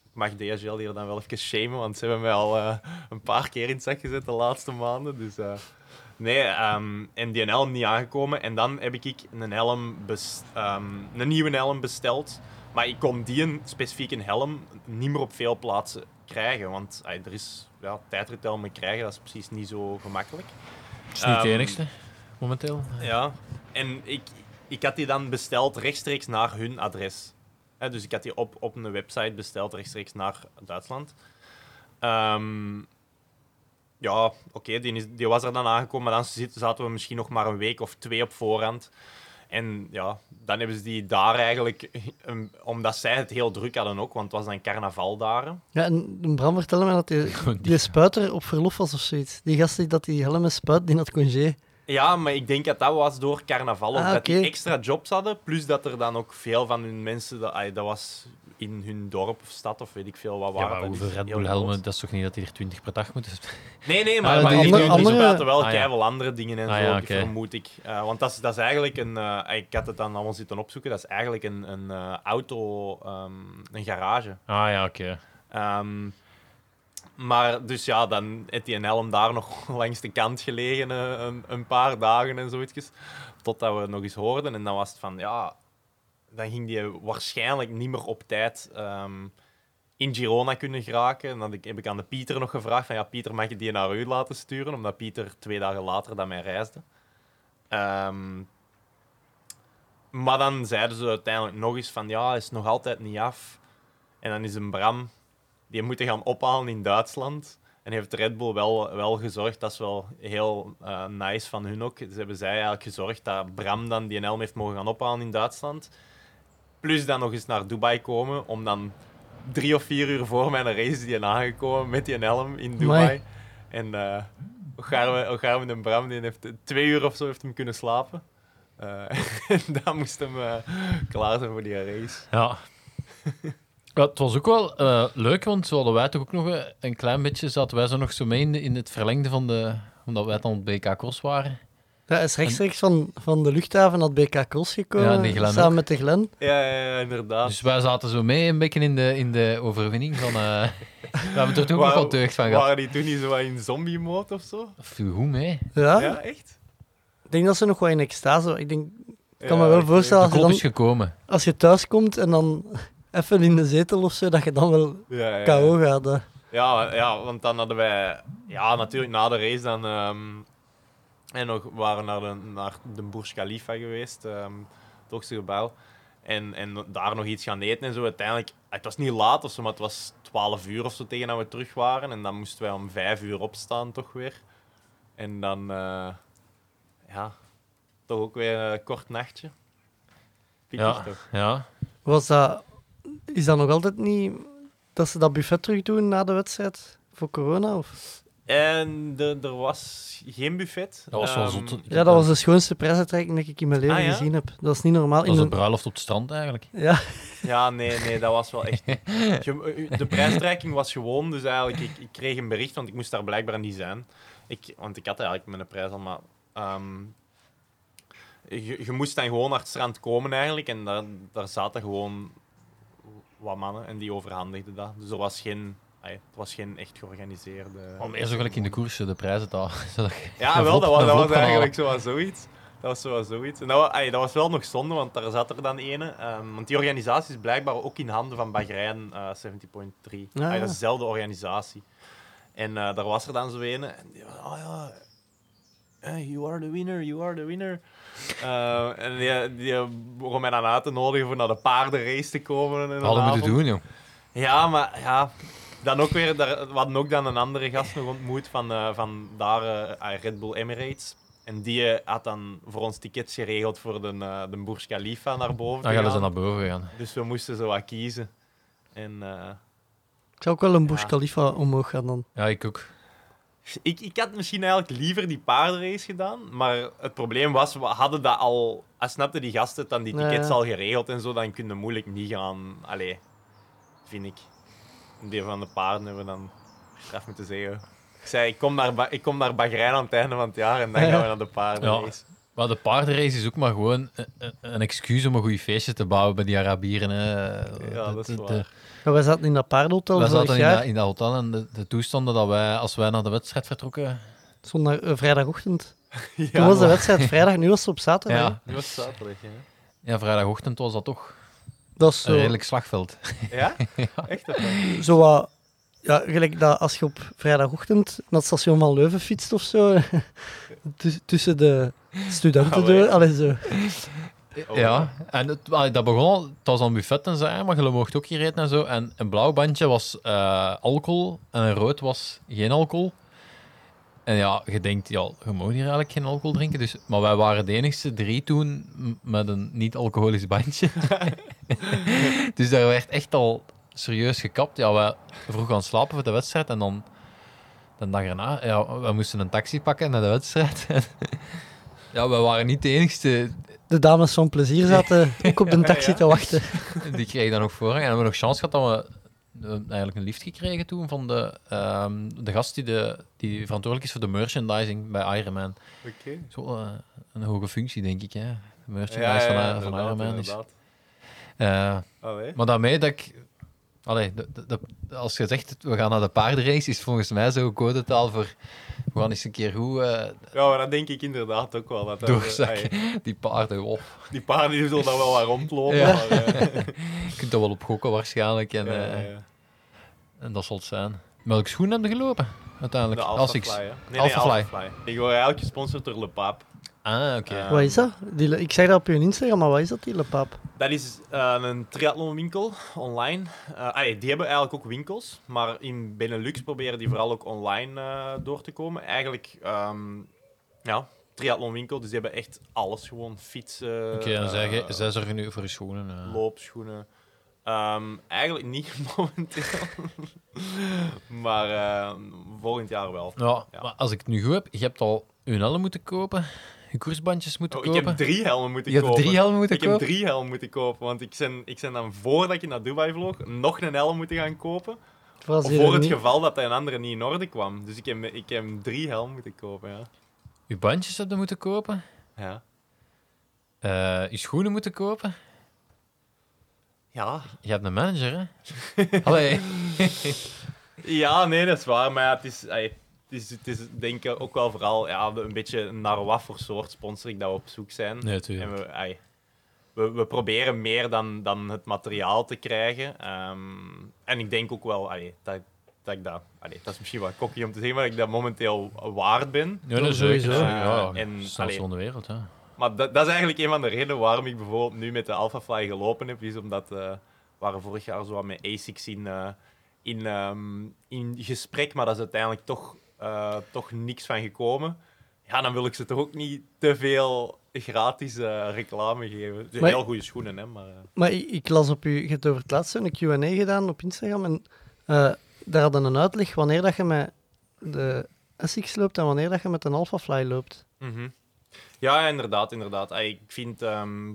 Ik mag DHL hier dan wel even shamen, want ze hebben mij al eh, een paar keer in het zak gezet de laatste maanden. Dus, eh, nee, ehm, en die helm niet aangekomen. En dan heb ik een, helm ehm, een nieuwe helm besteld. Maar ik kon die een specifieke helm niet meer op veel plaatsen krijgen. Want ay, er is ja, tijdrithelmen krijgen, dat is precies niet zo gemakkelijk. Het is niet het Ehm, enigste, momenteel. Ja, en ik, ik had die dan besteld rechtstreeks naar hun adres. Dus ik had die op, op een website besteld rechtstreeks naar Duitsland. Ehm, ja, oké, die, is- die was er dan aangekomen, maar dan zaten we misschien nog maar een week of twee op voorhand. En ja, dan hebben ze die daar eigenlijk, omdat zij het heel druk hadden ook, want het was dan carnavaldaren. Ja, en een Bram vertelde mij dat die, Gewoon die spuiter op verlof was of zoiets. Die gast die dat die helmen spuit, die had congé. Ja, maar ik denk dat dat was door carnaval. Of Ah, dat die extra jobs hadden. Plus dat er dan ook veel van hun mensen... Dat, ay, dat was in hun dorp of stad of weet ik veel wat Ja, waren. maar dat hoeveel Red Bull helmen, dat is toch niet dat die er 20 per dag moeten? Nee, nee, maar, Ah, maar andere- andere- wel Ah, ja. andere dingen en Ah, zo, ja, vermoed ik. Eh, want dat is, dat is eigenlijk een... eh, ik had het dan allemaal zitten opzoeken. Dat is eigenlijk een, een eh, auto... ehm, een garage. Ah ja, oké. Ehm, maar dus ja, dan heeft die een helm daar nog langs de kant gelegen een, een paar dagen en zoiets. Totdat we het nog eens hoorden. En dan was het van, ja... Dan ging die waarschijnlijk niet meer op tijd ehm, in Girona kunnen geraken. En dan heb ik aan de Pieter nog gevraagd van, ja, Pieter, mag je die naar u laten sturen? Omdat Pieter twee dagen later dan mij reisde. Ehm, maar dan zeiden ze uiteindelijk nog eens van, ja, is nog altijd niet af. En dan is een Bram, die moeten gaan ophalen in Duitsland. En heeft Red Bull wel, wel gezorgd, dat is wel heel eh, nice van hun ook. Ze hebben zij eigenlijk gezorgd dat Bram dan die helm heeft mogen gaan ophalen in Duitsland. Plus dan nog eens naar Dubai komen, om dan drie of vier uur voor mijn race is die aangekomen met die helm in Dubai. Amai. En uh, Ogarme en Bram die heeft twee uur of zo heeft hem kunnen slapen. Eh, en dan moest hem eh, klaar zijn voor die race. Ja. Ja, het was ook wel eh, leuk, want zo hadden wij toch ook nog eh, een klein beetje, zaten wij zo nog zo mee in, de- in het verlengde van de, omdat wij dan op BK Cross waren. Ja, hij is rechtstreeks van, van de luchthaven naar het BK Cross gekomen, Ja, samen ook. met de Glen. Ja, ja, ja, inderdaad. Dus wij zaten zo mee een beetje in de, in de overwinning van... eh, we hebben er toen ook wel deugd van gehad. Waren die toen niet zo wat in zombie-mode of zo? Viel goed mee. Ja, Ja, echt? ik denk dat ze nog wel in extase... Ik denk, ik kan Ja, me wel voorstellen, als je, klop dan, is gekomen. als je thuis komt en dan even in de zetel of zo, dat je dan wel Ja, ja, ja. KO gaat. hè. Ja, ja, want dan hadden wij... Ja, natuurlijk na de race dan... ehm, en nog we waren naar de, naar de Burj Khalifa geweest, ehm het hoogste gebouw. En, en daar nog iets gaan eten en zo. Uiteindelijk, het was niet laat of zo, maar het was 12 uur of zo tegen dat we terug waren. En dan moesten wij om 5 uur opstaan, toch weer. En dan, eh, ja, toch ook weer een kort nachtje. Ja, toch? ja. Was dat, is dat nog altijd niet dat ze dat buffet terug doen na de wedstrijd voor corona? Of? En de- er was geen buffet. Dat was wel Ehm, zot. Ja, dat was de schoonste prijsuitreiking dat ik in mijn leven Ah, ja? gezien heb. Dat is niet normaal. Dat was een bruiloft op het strand eigenlijk. Ja, Ja, nee, nee, dat was wel echt... Je- De prijsstrijking was gewoon, dus eigenlijk, ik, ik kreeg een bericht, want ik moest daar blijkbaar niet zijn. Ik, want ik had eigenlijk mijn prijs al, maar... ehm, je, je moest dan gewoon naar het strand komen eigenlijk, en daar, daar zaten gewoon wat mannen, en die overhandigden dat. Dus er was geen... ay, het was geen echt georganiseerde... Om eerst ook in de koersen de prijzen te halen. Ja, wel, dat was, dat was eigenlijk zo zoiets. Dat was zo zoiets. En dat, wa- ay, dat was wel nog zonde, want daar zat er dan ene. ehm, want die organisatie is blijkbaar ook in handen van Bahrein eh 70.3. Ah. Ay, dat is dezelfde organisatie. En eh, daar was er dan zo ene. En die was, oh ja, hey, you are the winner, you are the winner. Eh, en die, die begon mij dan uit te nodigen voor naar de paardenrace te komen. de Hadden moeten doen, joh. Ja, maar ja, dan ook weer, daar, we hadden ook dan een andere gast nog ontmoet van, eh, van daar, eh, Red Bull Emirates. En die eh, had dan voor ons tickets geregeld voor de, eh, de Burj Khalifa naar boven. Dan te gaan ze naar boven gaan. Dus we moesten zo wat kiezen. En eh, ik zou ook wel een Burj Ja. Khalifa omhoog gaan dan. Ja, ik ook. ik, ik had misschien eigenlijk liever die paardenrace gedaan. Maar het probleem was, we hadden dat al... Als snapte die gasten dan die tickets al geregeld en zo, dan kun je moeilijk niet gaan. Allee, vind ik. Die van de paarden hebben we dan straf moeten zeggen. Ik zei, ik kom naar, Ba- ik kom naar Bahrein aan het einde van het jaar en dan gaan we naar de paardenrace. Maar de paardenrace is ook maar gewoon een, een- een excuus om een goed feestje te bouwen bij die Arabieren. Hè. Ja, dat is waar. de- Ja, wij zaten in dat paardenhotel vorig zaten in jaar. dat, in dat hotel en de, de toestanden dat wij, als wij naar de wedstrijd vertrokken... Zondag, eh, vrijdagochtend. Ja, Toen was de wedstrijd vrijdag, nu was het op zaterdag. Ja. Nu was het zaterdag, hè? Ja, vrijdagochtend was dat toch Dat is een zo, redelijk slagveld. Ja? Echt? of zo wat... Ja, gelijk dat als je op vrijdagochtend naar het station van Leuven fietst of zo, tuss- tussen de studenten Oh, door. Allee, zo. Oh, ja, en het, allee, dat begon al, het was dan buffet en zo, maar je mocht ook hier eten en zo. En een blauw bandje was eh, alcohol en een rood was geen alcohol. En ja, je denkt, ja, je mag hier eigenlijk geen alcohol drinken. Dus, maar wij waren de enigste drie toen met een niet-alcoholisch bandje. dus daar werd echt al serieus gekapt. Ja, wij vroegen gaan slapen voor de wedstrijd en dan de dag erna, ja, we moesten een taxi pakken naar de wedstrijd. ja, we waren niet de enigste De dames van plezier zaten ook op de taxi te wachten. Die kreeg dan nog voorrang. En hebben we nog chance gehad dat we eigenlijk een lift gekregen toen van de, ehm, de gast die, de, die verantwoordelijk is voor de merchandising bij Ironman. Oké. Zo eh, een hoge functie, denk ik. Hè? De merchandise Ja, ja, van, ja, eh, van inderdaad, Ironman. is eh, Allee. maar daarmee dat ik... Allee, de- de- de- als je zegt, we gaan naar de paardenrace, is volgens mij zo codetaal voor... We gaan eens een keer goed eh, Ja, maar dat denk ik inderdaad ook wel. Dat dat- doorzakken. ay, Die paarden op. die paarden die zullen daar wel wat rondlopen. Ja. Maar, eh, Je kunt er wel op gokken waarschijnlijk. En, ja, ja, eh, ja. en dat zal het zijn. Welke schoen heb je gelopen? Uiteindelijk. De Als Alpha ik... Fly, hè? Nee, Alpha nee, Fly. Ik word eigenlijk gesponsord door Le Pape. Ah, oké. Ja. Wat is dat? Die, ik zeg dat op je Instagram, maar wat is dat, die? Dat is eh, een triathlonwinkel online. Eh, allee, die hebben eigenlijk ook winkels, maar in Benelux proberen die vooral ook online eh, door te komen. Eigenlijk, ehm ja, triathlonwinkel, dus die hebben echt alles gewoon. Fietsen, Oké, dan zeg je, eh, zij zorgen nu voor je schoenen. eh. loopschoenen. Ehm, eigenlijk niet momenteel, maar eh, volgend jaar wel. Ja, Ja. maar als ik het nu goed heb, je hebt al je helm moeten kopen, koersbandjes moeten Oh, ik kopen. heb drie helmen moeten je hebt kopen. drie helmen moeten ik heb kopen? drie helmen moeten kopen, want ik ben, ik ben dan voordat ik naar Dubai vloog nog een helm moeten gaan kopen. Voor, het niet- geval dat een andere niet in orde kwam. Dus ik heb, ik heb drie helmen moeten kopen, ja. Je bandjes heb je moeten kopen, Ja, eh, je schoenen moeten kopen. ja. Je hebt een manager, hè? Allee. ja nee, dat is waar. Maar ja, het is, is, het is denk ik ook wel vooral ja, een beetje naar wat voor soort sponsoring dat we op zoek zijn. Nee, En we, we, we proberen meer dan, dan het materiaal te krijgen. Ehm, en ik denk ook wel dat, dat ik dat... dat is misschien wat kokkie om te zeggen, maar dat ik dat momenteel waard ben. Ja, dat is sowieso. Ja, En, allee, wereld, hè. Maar dat, dat is eigenlijk een van de redenen waarom ik bijvoorbeeld nu met de Alphafly gelopen heb. Is omdat eh, we waren vorig jaar zo wat met ASICS in, eh, in, ehm, in gesprek, maar dat is uiteindelijk toch, eh, toch niks van gekomen. Ja, dan wil ik ze toch ook niet te veel gratis eh, reclame geven. Dus Maar- heel goede schoenen, hè. Maar, eh, Maar ik, ik las op u, je hebt over het laatste een Q&A gedaan op Instagram en daar hadden een uitleg wanneer dat je met de ASICS loopt dan wanneer dat je met een Alphafly loopt. Mhm. Ja, inderdaad, inderdaad. Ik vind ehm,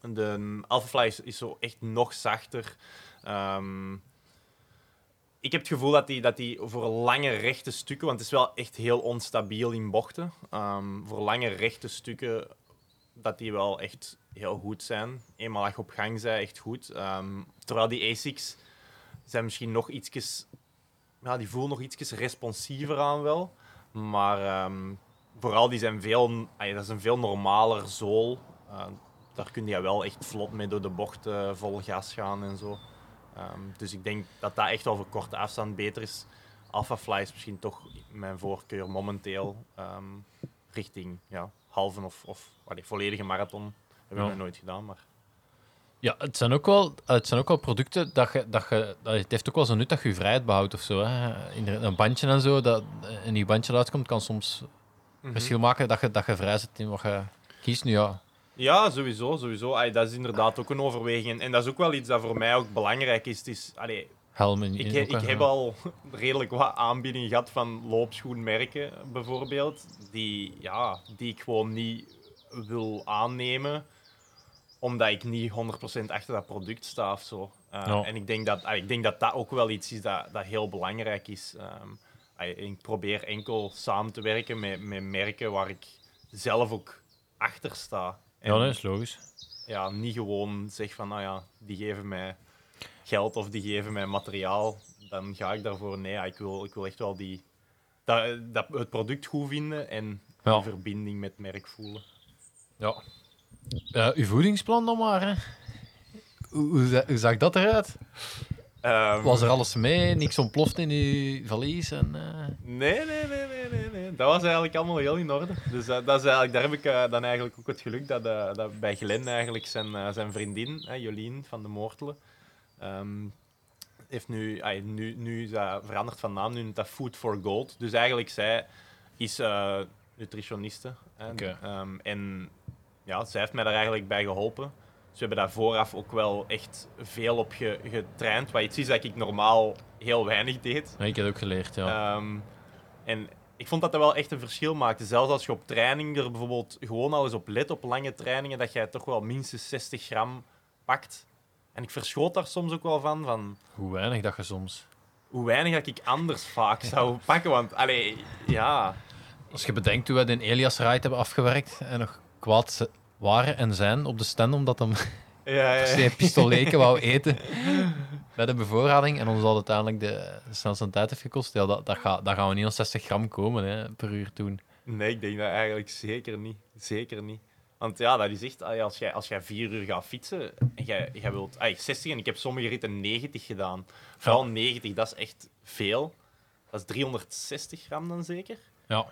de Alphafly is, is zo echt nog zachter. Ehm, ik heb het gevoel dat die, dat die voor lange rechte stukken, want het is wel echt heel onstabiel in bochten, ehm, voor lange rechte stukken, dat die wel echt heel goed zijn. Eenmaal je op gang bent, echt goed. Ehm, terwijl die ASICs zijn misschien nog ietsjes, ja, die voelen nog ietsjes responsiever aan wel. Maar ehm, vooral die zijn veel, dat is een veel normaler zool. Daar kun je wel echt vlot mee door de bocht eh, vol gas gaan en zo. Ehm, dus ik denk dat dat echt voor korte afstand beter is. Alpha Fly is misschien toch mijn voorkeur momenteel ehm, richting ja, halve of, of allee, volledige marathon. Hebben we Ja. nog nooit gedaan, maar Ja, het zijn ook wel, het zijn ook wel producten dat je, dat je, dat- het heeft ook wel zo'n nut dat je je vrijheid behoudt of zo. Hè. Een bandje en zo, dat een nieuw bandje uitkomt, kan soms Mhm. verschil maken dat je, dat je vrij zit in wat je kiest. Nu ja, Ja, sowieso. sowieso. Dat is inderdaad ook een overweging. En, dat is ook wel iets dat voor mij ook belangrijk is. Het is allee, helm in, ik, ik heb al redelijk wat aanbiedingen gehad van loopschoenmerken, bijvoorbeeld. Die, ja, die ik gewoon niet wil aannemen, omdat ik niet 100% achter dat product sta of zo. Uh, Ja. En ik denk, dat, ik denk dat dat ook wel iets is dat, dat heel belangrijk is. Ehm, ik probeer enkel samen te werken met, met merken waar ik zelf ook achter sta. En Ja, dat is logisch. ja, niet gewoon zeg van, nou ja, die geven mij geld of die geven mij materiaal, dan ga ik daarvoor. Nee, ja, ik, wil, ik wil echt wel die, dat, dat, het product goed vinden en Ja. die verbinding met het merk voelen. Ja. Eh, uw voedingsplan dan maar, hè. Hoe, hoe, hoe zag dat eruit? Ehm, Was er alles mee? Niks ontploft in uw valies? En, eh, Nee, nee, nee, nee, nee, nee. Dat was eigenlijk allemaal heel in orde. Dus eh, dat is eigenlijk, daar heb ik eh, dan eigenlijk ook het geluk dat, dat bij Glenn eigenlijk zijn, zijn vriendin, Jolien van de Moortelen, ehm, heeft nu, nu, nu is dat veranderd van naam, nu dat Food for Gold. Dus eigenlijk zij is nutritioniste. Oké. Ehm, en ja, zij heeft mij daar eigenlijk bij geholpen. Dus we hebben daar vooraf ook wel echt veel op ge- getraind. Wat iets is dat ik normaal heel weinig deed. nee, ik heb ook geleerd, ja. Ehm, en ik vond dat dat wel echt een verschil maakte. Zelfs als je op training er bijvoorbeeld gewoon al eens op let, op lange trainingen, dat jij toch wel minstens 60 gram pakt. En ik verschoot daar soms ook wel van, van Hoe weinig dat je soms... hoe weinig dat ik anders vaak zou pakken. Want, allee, ja... Als je bedenkt hoe we de Elias Ride hebben afgewerkt en nog kwaad ze- waren en zijn op de stand omdat hem ja, pistoleken wou eten bij de bevoorrading en ons al uiteindelijk de, snelste tijd heeft gekost, ja, dat, dat, gaat, dat gaan we niet aan 60 gram komen hè, per uur toen. Nee, ik denk dat eigenlijk zeker niet. Zeker niet. Want ja, dat is echt, als jij, als jij vier uur gaat fietsen en jij, jij wilt allee, 60 en ik heb sommige ritten 90 gedaan. Vooral 90, dat is echt veel. Dat is 360 gram dan zeker. Ja,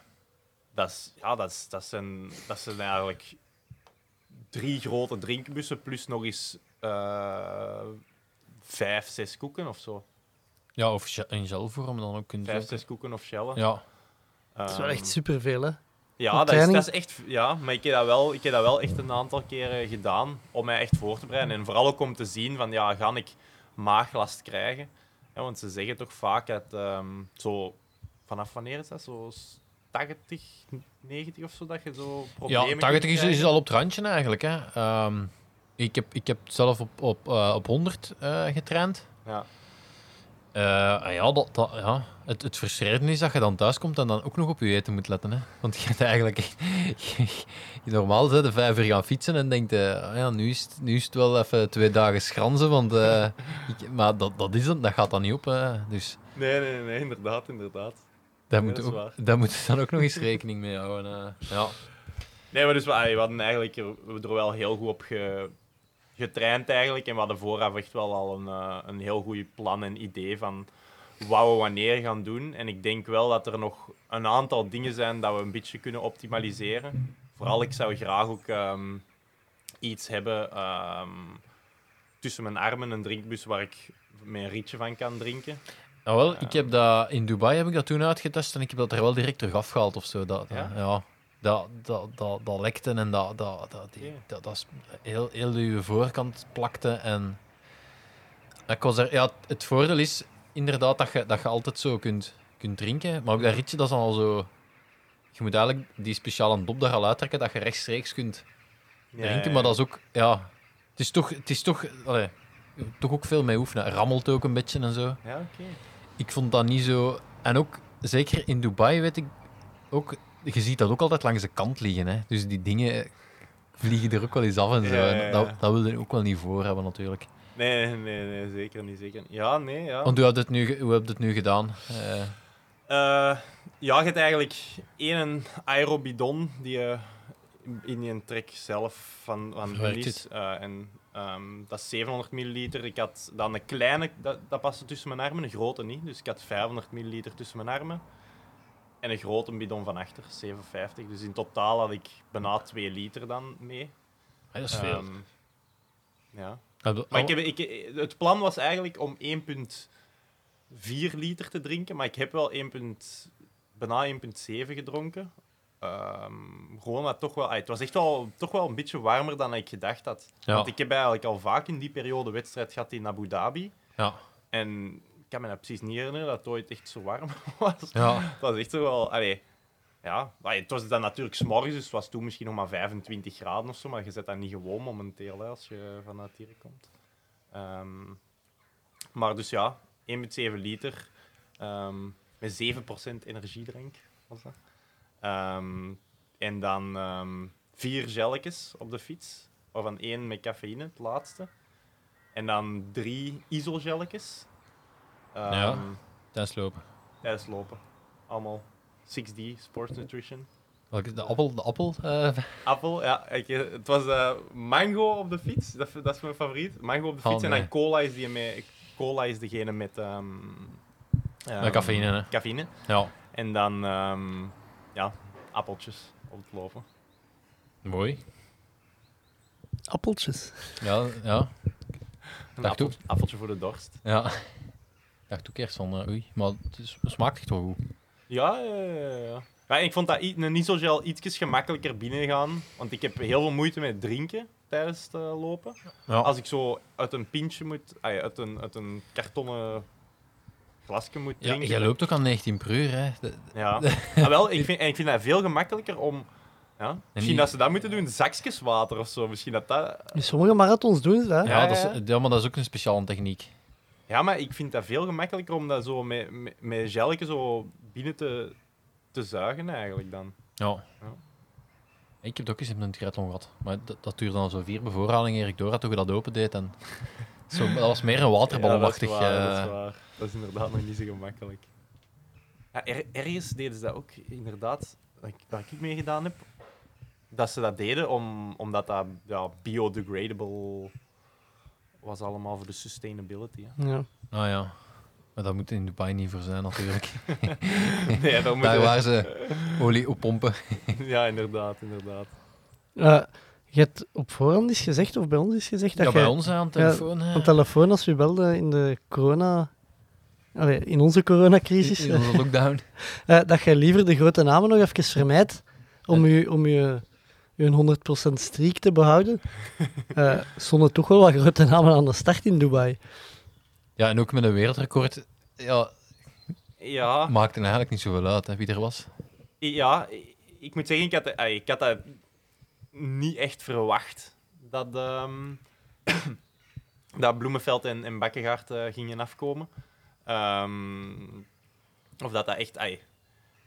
Dat, is, ja, dat, is, dat, zijn, dat zijn eigenlijk drie grote drinkbussen plus nog eens eh, vijf, zes koeken of zo. ja of in gelvorm dan ook kunt Vijf, zes koeken of shellen. Ja, Dat is wel Ehm, echt superveel, hè? Ja, dat is, dat is echt... Ja, maar ik heb, dat wel, ik heb dat wel echt een aantal keren gedaan om mij echt voor te bereiden. En vooral ook om te zien van, ja, ga ik maaglast krijgen? Ja, want ze zeggen toch vaak dat ehm, zo... Vanaf wanneer is dat? Zo 80, 90 of zo, dat je zo problemen ja kunt 80 is, al op het randje eigenlijk. Hè. Ehm, ik, heb, ik heb zelf op, op, eh, op 100 eh, getraind. Ja. Eh, en ja, dat, dat, ja. Het, het frustrerende is dat je dan thuis komt en dan ook nog op je eten moet letten. Hè. Want je hebt eigenlijk... je normaal zit de vijf uur gaan fietsen en denkt... ah ja, nu, is het, nu is het wel even twee dagen schranzen, want... eh, ik- maar dat, dat, is het, dat gaat dan niet op. hè. Dus Nee, nee, nee, inderdaad, inderdaad. Daar moet, dat is ook, waar. daar moet je dan ook nog eens rekening mee houden. eh. ja. Nee, maar dus we, we hadden eigenlijk er, we er wel heel goed op ge- getraind eigenlijk. En we hadden vooraf echt wel al een, eh, een heel goed plan en idee van wat we wanneer gaan doen. En ik denk wel dat er nog een aantal dingen zijn dat we een beetje kunnen optimaliseren. Vooral, ik zou graag ook ehm, iets hebben ehm, tussen mijn armen, een drinkbus waar ik een rietje van kan drinken. Nou wel, ik heb dat, in Dubai heb ik dat toen uitgetest en ik heb dat er wel direct terug afgehaald of zo. Dat, Ja? ja? dat, dat, dat, dat lekte en dat, dat, dat, die, dat, dat heel, heel uw voorkant plakte. En ik was er, ja, het voordeel is inderdaad dat je, dat je altijd zo kunt kunt drinken. Maar ook dat ritje, dat is dan al zo... Je moet eigenlijk die speciale dop daar al uittrekken, dat je rechtstreeks kunt drinken. ja, Maar dat is ook... Ja, het is toch... Het is toch, allee, toch ook veel mee oefenen. Rammelt ook een beetje en zo. Ja, oké. Ik vond dat niet zo... En ook, zeker in Dubai, weet ik ook... Je ziet dat ook altijd langs de kant liggen. Hè. Dus die dingen vliegen er ook wel eens af en zo. Ja, ja, En ja. Dat, dat wil je ook wel niet voor hebben, natuurlijk. Nee, nee, nee, zeker niet. Zeker niet. Ja, nee, ja. Want hoe heb je het nu, hoe heb je het nu gedaan? Eh, ja, je hebt eigenlijk één aerobidon die je in je trek zelf van, van Verwerkt. Eh, en ehm, dat is 700 milliliter. Ik had dan een kleine, dat, dat paste tussen mijn armen, een grote niet. Dus ik had 500 milliliter tussen mijn armen. En een grote bidon van achter, 750. Dus in totaal had ik bijna 2 liter dan mee. dat is veel. Ehm, ja. Maar ik heb, ik, het plan was eigenlijk om 1,4 liter te drinken, maar ik heb wel 1, punt- bijna 1,7 gedronken. Gewoon dat toch wel, ah, het was echt wel, toch wel een beetje warmer dan ik gedacht had. Ja. Want ik heb eigenlijk al vaak in die periode wedstrijd gehad in Abu Dhabi. Ja. En ik kan me dat precies niet herinneren dat het ooit echt zo warm was. Ja. Het was echt zo wel... Allee, ja, maar het was dan natuurlijk s'morgens, dus het was toen misschien nog maar 25 graden of zo, maar je zet dat niet gewoon momenteel hè, als je vanuit hier komt. Ehm, maar dus ja, 1,7 liter ehm, met 7% energiedrank was dat. Ehm, en dan ehm, vier gelletjes op de fiets, waarvan één met cafeïne, het laatste. En dan drie isogelletjes. Ehm, Ja. Tijdens lopen. Tijdens lopen. Allemaal 6D, Sports Nutrition. Welke, de appel? De appel eh, Appel, ja. Ik, het was eh, mango op de fiets. Dat, dat is mijn favoriet. Mango op de Oh, fiets. En nee. dan cola is, die met, cola is degene met... ehm, cafeïne, hè? Cafeïne. ja, En dan ja, appeltjes op het lopen. mooi. Appeltjes. Ja, ja. Een Dag toe. appel- appeltje voor de dorst. ja. Ik dacht ook eerst van, eh, oei, maar het, is, smaakt echt wel goed. Ja, ja, ja, ja. Ja, ik vond dat i- een isogel ietsjes gemakkelijker binnengaan. Want ik heb heel veel moeite met drinken tijdens het eh, lopen. Ja. Als ik zo uit een pintje moet, uit, een, uit een kartonnen moet Ja, jij loopt ook aan 19 per uur, hè. De- Ja, ah, wel, ik vind, en ik vind dat veel gemakkelijker om. Ja, misschien dat ze dat moeten doen, zakjes water of zo. Misschien dat dat. In sommige marathons doen ze dat. ja, ja, dat is, ja. maar dat is ook een speciale techniek. Ja, maar ik vind dat veel gemakkelijker om dat zo met, met, met gelje zo binnen te, te zuigen, eigenlijk dan. Ja. Ja. Ik heb het ook eens in een triathlon gehad. Maar dat, dat duurde dan zo vier bevoorradingen eer ik door had hoe je dat open deed. En zo, dat was meer een waterballonachtig. Ja, dat, is waar, dat is eh, waar. Dat is inderdaad nog niet zo gemakkelijk. Ja, er, ergens deden ze dat ook, inderdaad, waar ik, mee gedaan heb, dat ze dat deden om, omdat dat ja, biodegradable was allemaal voor de sustainability. Hè. Ja. Nou ja. Maar dat moet in Dubai niet voor zijn, natuurlijk. Nee, daar waar ze olie op pompen. Ja, inderdaad, inderdaad. Eh, je hebt op voorhand eens gezegd, of bij ons is gezegd, dat Ja, bij je ons aan de telefoon. hè. aan telefoon, als we belden in de corona... Allee, in onze coronacrisis, In onze lockdown. eh, dat je liever de grote namen nog even vermijdt om je, om je, je 100% streak te behouden. Eh stonden toch wel wat grote namen aan de start in Dubai. Ja, en ook met een wereldrecord. Ja, Ja, maakte eigenlijk niet zoveel uit hè, wie er was. ja, ik moet zeggen, ik had, ah, ik had dat niet echt verwacht. Dat, ehm, dat Bloemenveld en, en Bakkegaard eh, gingen afkomen. Ehm, of dat dat echt...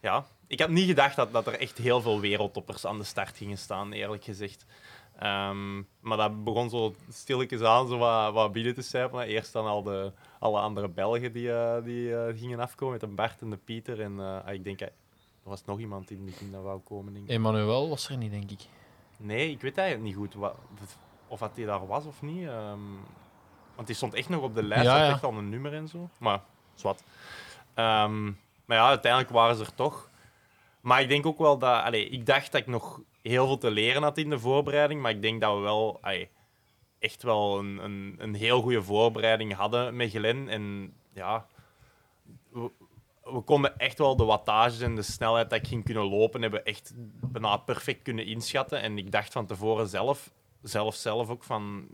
ja, ik had niet gedacht dat, dat er echt heel veel wereldtoppers aan de start gingen staan, eerlijk gezegd. Ehm, maar dat begon zo stilletjes aan zo wat, wat binnen te sijpelen. Eerst dan al de, alle andere Belgen die, eh, die eh, gingen afkomen, met de Bart en de Pieter. En ah, ik denk, er was nog iemand in het begin dat wou komen. Emmanuel was er niet, denk ik. Nee, ik weet eigenlijk niet goed wat, of dat hij daar was of niet. ehm, want die stond echt nog op de lijst, Ja, ja. echt al een nummer en zo. Maar, zwart. Ehm maar ja, uiteindelijk waren ze er toch. Maar ik denk ook wel dat... Allee, ik dacht dat ik nog heel veel te leren had in de voorbereiding, maar ik denk dat we wel allee, echt wel een, een, een heel goede voorbereiding hadden met Glen. En ja, we, konden echt wel de wattages en de snelheid dat ik ging kunnen lopen, hebben echt bijna perfect kunnen inschatten. En ik dacht van tevoren zelf, zelf zelf ook van...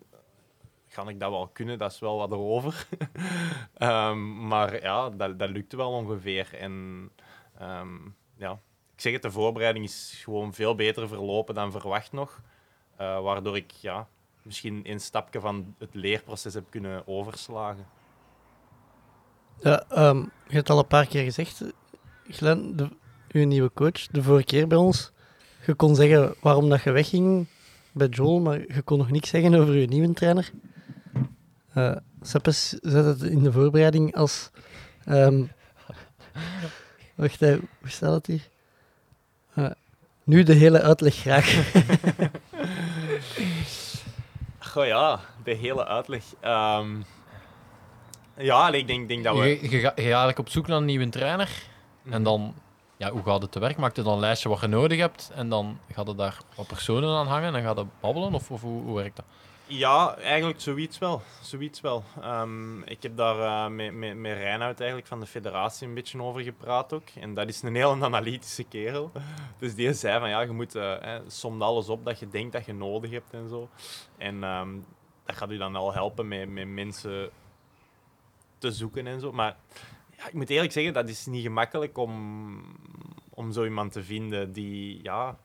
ga ik dat wel kunnen. Dat is wel wat erover. Ehm, maar ja, dat, dat lukte wel ongeveer. En ehm, ja, ik zeg het, de voorbereiding is gewoon veel beter verlopen dan verwacht nog. Eh, waardoor ik ja, misschien een stapje van het leerproces heb kunnen overslagen. Ja, ehm, je hebt al een paar keer gezegd, Glenn, de, uw nieuwe coach, de vorige keer bij ons. Je kon zeggen waarom dat je wegging bij Joel, maar je kon nog niks zeggen over uw nieuwe trainer. Eh Seppes het in de voorbereiding als... ehm, wacht, hoe staat het hier? Eh, nu de hele uitleg graag. Goh ja, de hele uitleg. Ehm, ja, allee, ik denk, denk dat we... Je, je, ga- je gaat eigenlijk op zoek naar een nieuwe trainer. Mhm. En dan, ja, hoe gaat het te werk? Maak je dan een lijstje wat je nodig hebt. En dan gaat er daar wat personen aan hangen. En gaat het babbelen? Of, of hoe, hoe werkt dat? Ja, eigenlijk zoiets wel. Zoiets wel. Ehm, ik heb daar eh, met, met, met Reinoud eigenlijk van de federatie een beetje over gepraat ook. En dat is een heel analytische kerel. Dus die zei van ja, je moet eh, somt alles op dat je denkt dat je nodig hebt en zo. En ehm, dat gaat u dan al helpen met, met mensen te zoeken en zo. Maar ja, ik moet eerlijk zeggen, dat is niet gemakkelijk om, om zo iemand te vinden die ja,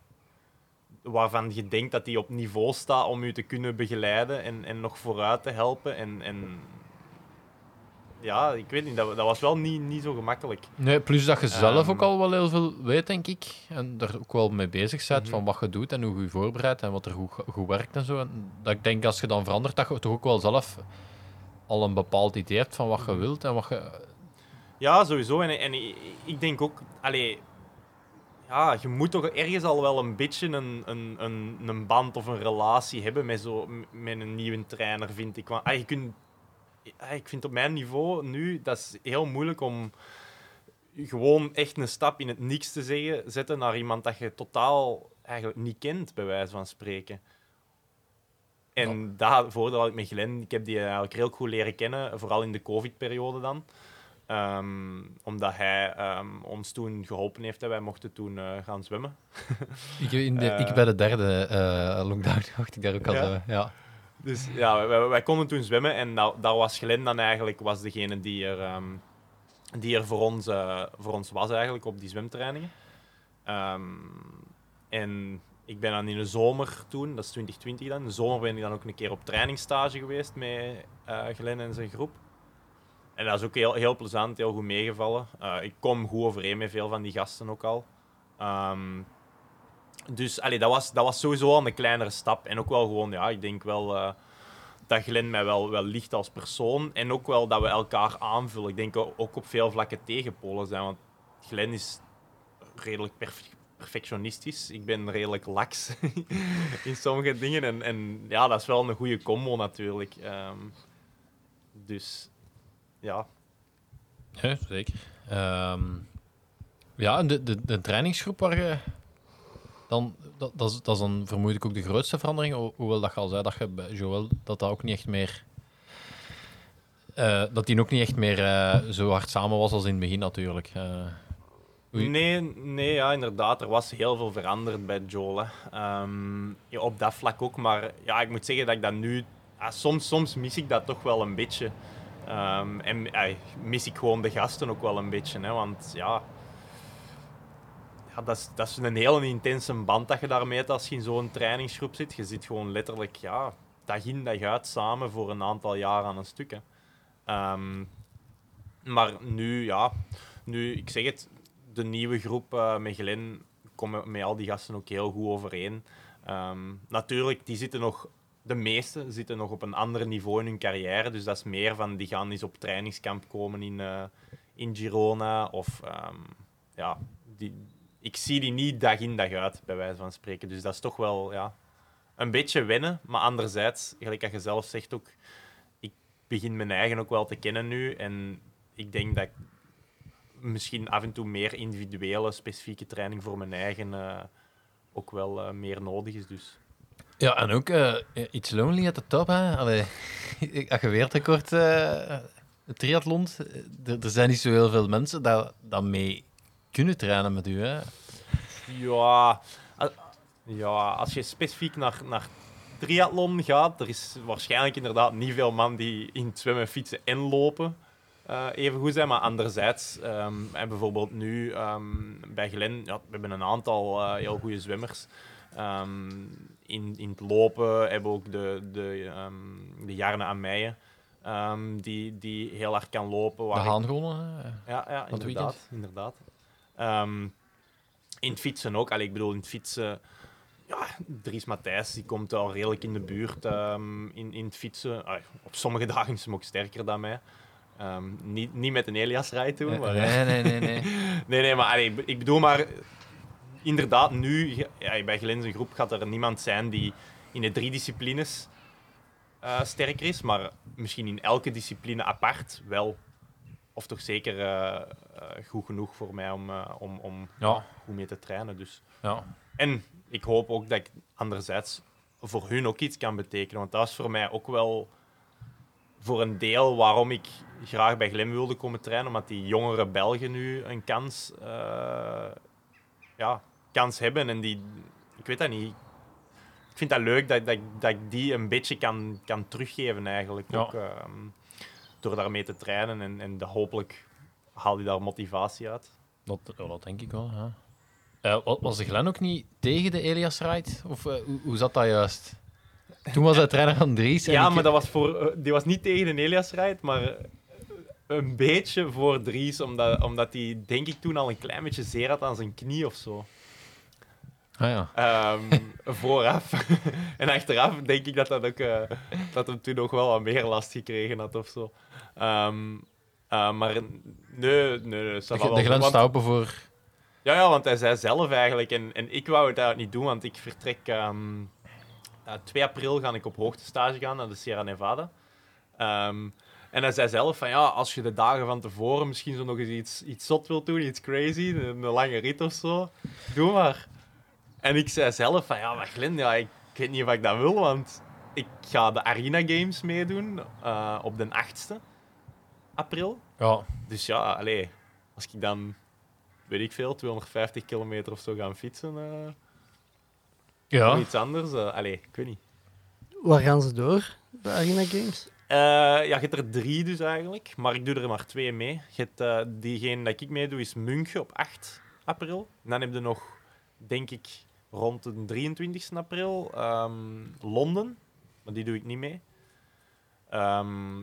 waarvan je denkt dat die op niveau staat om je te kunnen begeleiden en, en nog vooruit te helpen. En, en ja, ik weet niet, dat, dat was wel niet, niet zo gemakkelijk. Nee, plus dat je zelf Ehm. ook al wel heel veel weet, denk ik. En daar ook wel mee bezig bent Mhm. van wat je doet en hoe je je voorbereidt en wat er goed, goed werkt en zo. En dat ik denk als je dan verandert, dat je toch ook wel zelf al een bepaald idee hebt van wat je wilt en wat je... Ja, sowieso. En, en ik- denk ook, allee, ja, je moet toch ergens al wel een beetje een, een, een, een band of een relatie hebben met, zo, met een nieuwe trainer, vind ik. Want, ah, ah, ik vind op mijn niveau nu, dat is heel moeilijk om gewoon echt een stap in het niks te zeggen, zetten naar iemand dat je totaal eigenlijk niet kent, bij wijze van spreken. En dat voordeel had ik met Glenn. Ik heb die eigenlijk heel goed leren kennen, vooral in de COVID-periode dan. Ehm, omdat hij ehm, ons toen geholpen heeft en wij mochten toen eh, gaan zwemmen. Ik, in de, Eh. ik bij de derde eh, lockdown mocht ik daar ook al... Ja? eh, ja. Dus ja, wij, konden toen zwemmen en daar, daar was Glenn dan eigenlijk was degene die er, ehm, die er voor, ons, eh, voor ons was eigenlijk op die zwemtrainingen. En ik ben dan in de zomer toen, dat is 2020 dan, in de zomer ben ik dan ook een keer op trainingsstage geweest met eh Glenn en zijn groep. En dat is ook heel, heel plezant, heel goed meegevallen. Eh, ik kom goed overeen met veel van die gasten ook al. Ehm, dus allee, dat, was, dat was sowieso al een kleinere stap. En ook wel gewoon, ja, ik denk wel eh, dat Glenn mij wel, wel ligt als persoon. En ook wel dat we elkaar aanvullen. Ik denk ook op veel vlakken tegenpolen zijn. Want Glenn is redelijk perf- perfectionistisch. Ik ben redelijk laks in sommige dingen. En, en ja, dat is wel een goede combo natuurlijk. Ehm, dus ja, Ja, zeker. Ehm, ja, de, de, de trainingsgroep waar je dan... Dat, dat, is, dat is dan vermoedelijk ook de grootste verandering. ho- Hoewel dat je al zei dat je bij Joël dat dat ook niet echt meer... eh, dat die ook niet echt meer eh, zo hard samen was als in het begin natuurlijk. Oei. Nee, nee, ja, inderdaad. Er was heel veel veranderd bij Joel. Ehm, op dat vlak ook. Maar ja, ik moet zeggen dat ik dat nu... soms, soms mis ik dat toch wel een beetje. Ehm, en mis ik gewoon de gasten ook wel een beetje. Hè, want ja... ja dat, is, dat is een hele intense band dat je daarmee hebt als je in zo'n trainingsgroep zit. Je zit gewoon letterlijk ja, dag in dag uit samen voor een aantal jaar aan een stuk. hè. Ehm, maar nu, ja... Nu, ik zeg het, de nieuwe groep eh, met Glen komen met al die gasten ook heel goed overeen. Ehm, natuurlijk, die zitten nog, de meeste zitten nog op een ander niveau in hun carrière. Dus dat is meer van die gaan eens op trainingskamp komen in, eh, in Girona. Of ehm, ja, die, ik zie die niet dag in dag uit, bij wijze van spreken. Dus dat is toch wel ja, een beetje wennen. Maar anderzijds, gelijk dat je zelf zegt ook, ik begin mijn eigen ook wel te kennen nu. En ik denk dat ik misschien af en toe meer individuele, specifieke training voor mijn eigen eh, ook wel eh, meer nodig is. Dus. Ja, en ook eh iets lonely at the top. Hè? Allee, als je wereldrecord eh triathlon, er, zijn niet zo heel veel mensen dat, dat mee kunnen trainen met u. Hè? Ja, ja, als je specifiek naar, naar triathlon gaat, er is waarschijnlijk inderdaad niet veel man die in het zwemmen, fietsen en lopen eh, even goed zijn. Maar anderzijds, ehm, en bijvoorbeeld nu ehm, bij Glen, ja, we hebben een aantal eh, heel goede zwemmers. Ehm, in, in het lopen hebben we ook de, de, de Jarne aan Meijen, die, die heel hard kan lopen. De waar ik- Haan gewonnen. hè. ja, ja inderdaad. inderdaad. In het fietsen ook. Allee, ik bedoel, in het fietsen... Ja, Dries Matthijs die komt al redelijk in de buurt in, in het fietsen. Allee, op sommige dagen is hij ook sterker dan mij. Ehm, niet, niet met een Elias rijdt toen, maar... Nee, nee, nee. nee. Nee, nee, maar allee, ik bedoel maar... Inderdaad, nu, ja, bij Glens groep gaat er niemand zijn die in de drie disciplines eh, sterker is, maar misschien in elke discipline apart wel. Of toch zeker eh, eh, goed genoeg voor mij om, eh, om, om Ja. goed mee te trainen. Dus. Ja. En ik hoop ook dat ik anderzijds voor hun ook iets kan betekenen. Want dat is voor mij ook wel voor een deel waarom ik graag bij Glem wilde komen trainen. Omdat die jongere Belgen nu een kans, eh, ja, kans hebben. En die, ik weet dat niet. Ik vind dat leuk dat, dat, dat ik die een beetje kan, kan teruggeven eigenlijk. Ja. Ook, ehm, door daarmee te trainen. En, en de, hopelijk haal je daar motivatie uit. Dat, dat denk ik wel, ja. Eh, wa- was de Glen ook niet tegen de Elias Ride? Of eh, hoe, hoe zat dat juist? Toen was hij trainer van Dries. Ja, ik- maar dat was voor, die was niet tegen de Elias rijd, maar een beetje voor Dries, omdat, omdat hij denk ik toen al een klein beetje zeer had aan zijn knie of zo. Ah, ja. Ehm, vooraf. en achteraf denk ik dat dat ook eh, dat hem toen nog wel wat meer last gekregen had of zo. Ehm, eh, maar nee, nee, nee. De, wel. de open voor... ja, ja, want hij zei zelf eigenlijk, en, en ik wou het eigenlijk niet doen, want ik vertrek ehm, eh, 2 april ga ik op hoogtestage gaan naar de Sierra Nevada. Ehm, en hij zei zelf van ja, als je de dagen van tevoren misschien zo nog eens iets, iets zot wilt doen, iets crazy, een, een lange rit of zo, doe maar. En ik zei zelf van ja, maar Glenn, ja, ik, ik weet niet of ik dat wil, want ik ga de Arena Games meedoen eh, op de 8e april. Ja, Dus ja, allee, als ik dan, weet ik veel, 250 kilometer of zo gaan fietsen, eh ja. of iets anders. eh allee, ik weet niet. Waar gaan ze door, de Arena Games? Eh, ja, je hebt er drie dus eigenlijk, maar ik doe er maar twee mee. Eh, diegene dat ik meedoe is München op 8 april. Dan heb je nog, denk ik, rond de 23 april ehm, Londen, maar die doe ik niet mee. Ehm,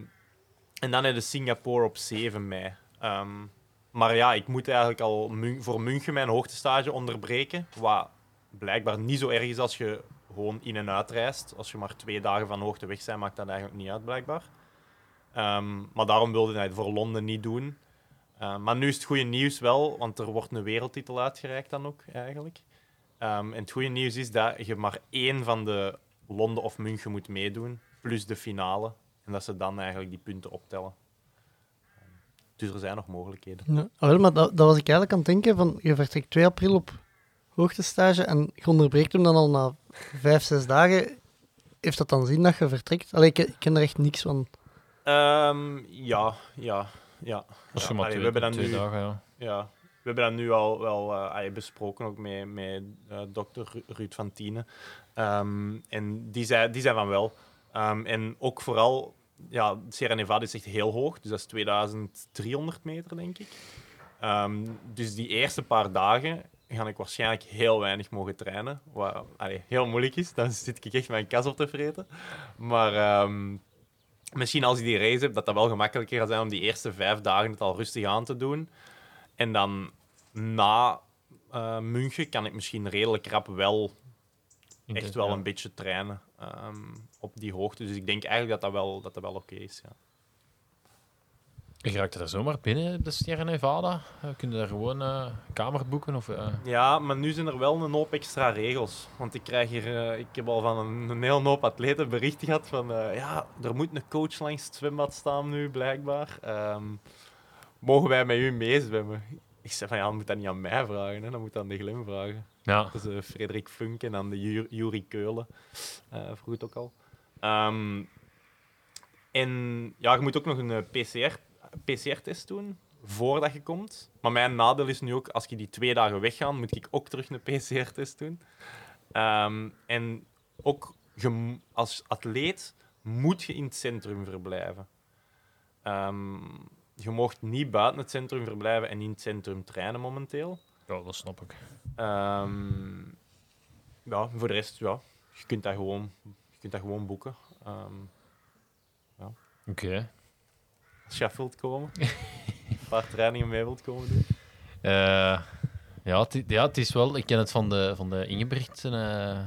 en dan heb je Singapore op 7 mei. Ehm, maar ja, ik moet eigenlijk al voor München mijn hoogtestage onderbreken, wat blijkbaar niet zo erg is als je gewoon in en uit reist. Als je maar twee dagen van hoogte weg bent, maakt dat eigenlijk niet uit, blijkbaar. Ehm, maar daarom wilde hij het voor Londen niet doen. Eh, maar nu is het goede nieuws wel, want er wordt een wereldtitel uitgereikt dan ook, eigenlijk. Ehm, en het goede nieuws is dat je maar één van de Londen of München moet meedoen, plus de finale. En dat ze dan eigenlijk die punten optellen. Dus er zijn nog mogelijkheden. Ja. Ah, wel, maar dat, dat was ik eigenlijk aan het denken, van, je vertrekt 2 april op hoogtestage en je onderbreekt hem dan al na vijf, zes dagen. Heeft dat dan zin dat je vertrekt? Allee, ik, ik ken er echt niks van. Ehm, ja, ja, ja. Als je Ja, maar allee, twee, we hebben twee nu, dagen, ja. Ja, we hebben dat nu al wel eh, allee, besproken, ook met, met eh, dokter Ru- Ruud van Tienen. Ehm, en die zei, die zei van wel. Ehm, en ook vooral, ja, Sierra Nevada is echt heel hoog, dus dat is 2300 meter, denk ik. Ehm, dus die eerste paar dagen ga ik waarschijnlijk heel weinig mogen trainen, wat allee, heel moeilijk is. Dan zit ik echt mijn kas op te vreten. Maar ehm, misschien als ik die race heb, dat dat wel gemakkelijker gaat zijn om die eerste vijf dagen het al rustig aan te doen. En dan na eh, München kan ik misschien redelijk rap wel echt wel Ja. een beetje trainen ehm, op die hoogte. Dus ik denk eigenlijk dat dat wel, dat dat wel oké is. Ja. Je raakt er zomaar binnen, de Sierra Nevada. Uh, kun je daar gewoon eh, een kamer boeken? Of, eh, ja, maar nu zijn er wel een hoop extra regels. Want ik krijg hier, eh, ik heb al van een, een heel hoop atleten bericht gehad van eh, ja, er moet een coach langs het zwembad staan nu, blijkbaar. Ehm, mogen wij met u meezwemmen? Ik zei van ja, dan moet dat niet aan mij vragen, hè. dan moet dat aan de Glim vragen. ja. Dat is eh, Frederik Funk en dan de Jurie Keulen. eh vroeg het ook al. Ehm, en ja, je moet ook nog een eh, PCR, PCR-test doen voordat je komt. Maar mijn nadeel is nu ook, als je die twee dagen weggaan, moet ik ook terug een PCR-test doen. Ehm, en ook als atleet moet je in het centrum verblijven. Ehm, je mocht niet buiten het centrum verblijven en in het centrum trainen momenteel. Ja, dat snap ik. Ehm, ja, voor de rest, ja, je kunt dat gewoon, je kunt dat gewoon boeken. Ehm, Oké. Wilt komen, een paar trainingen mee wilt komen doen. Eh, ja, het, i- ja, het is wel... Ik ken het van de, van de Ingebrigt, eh,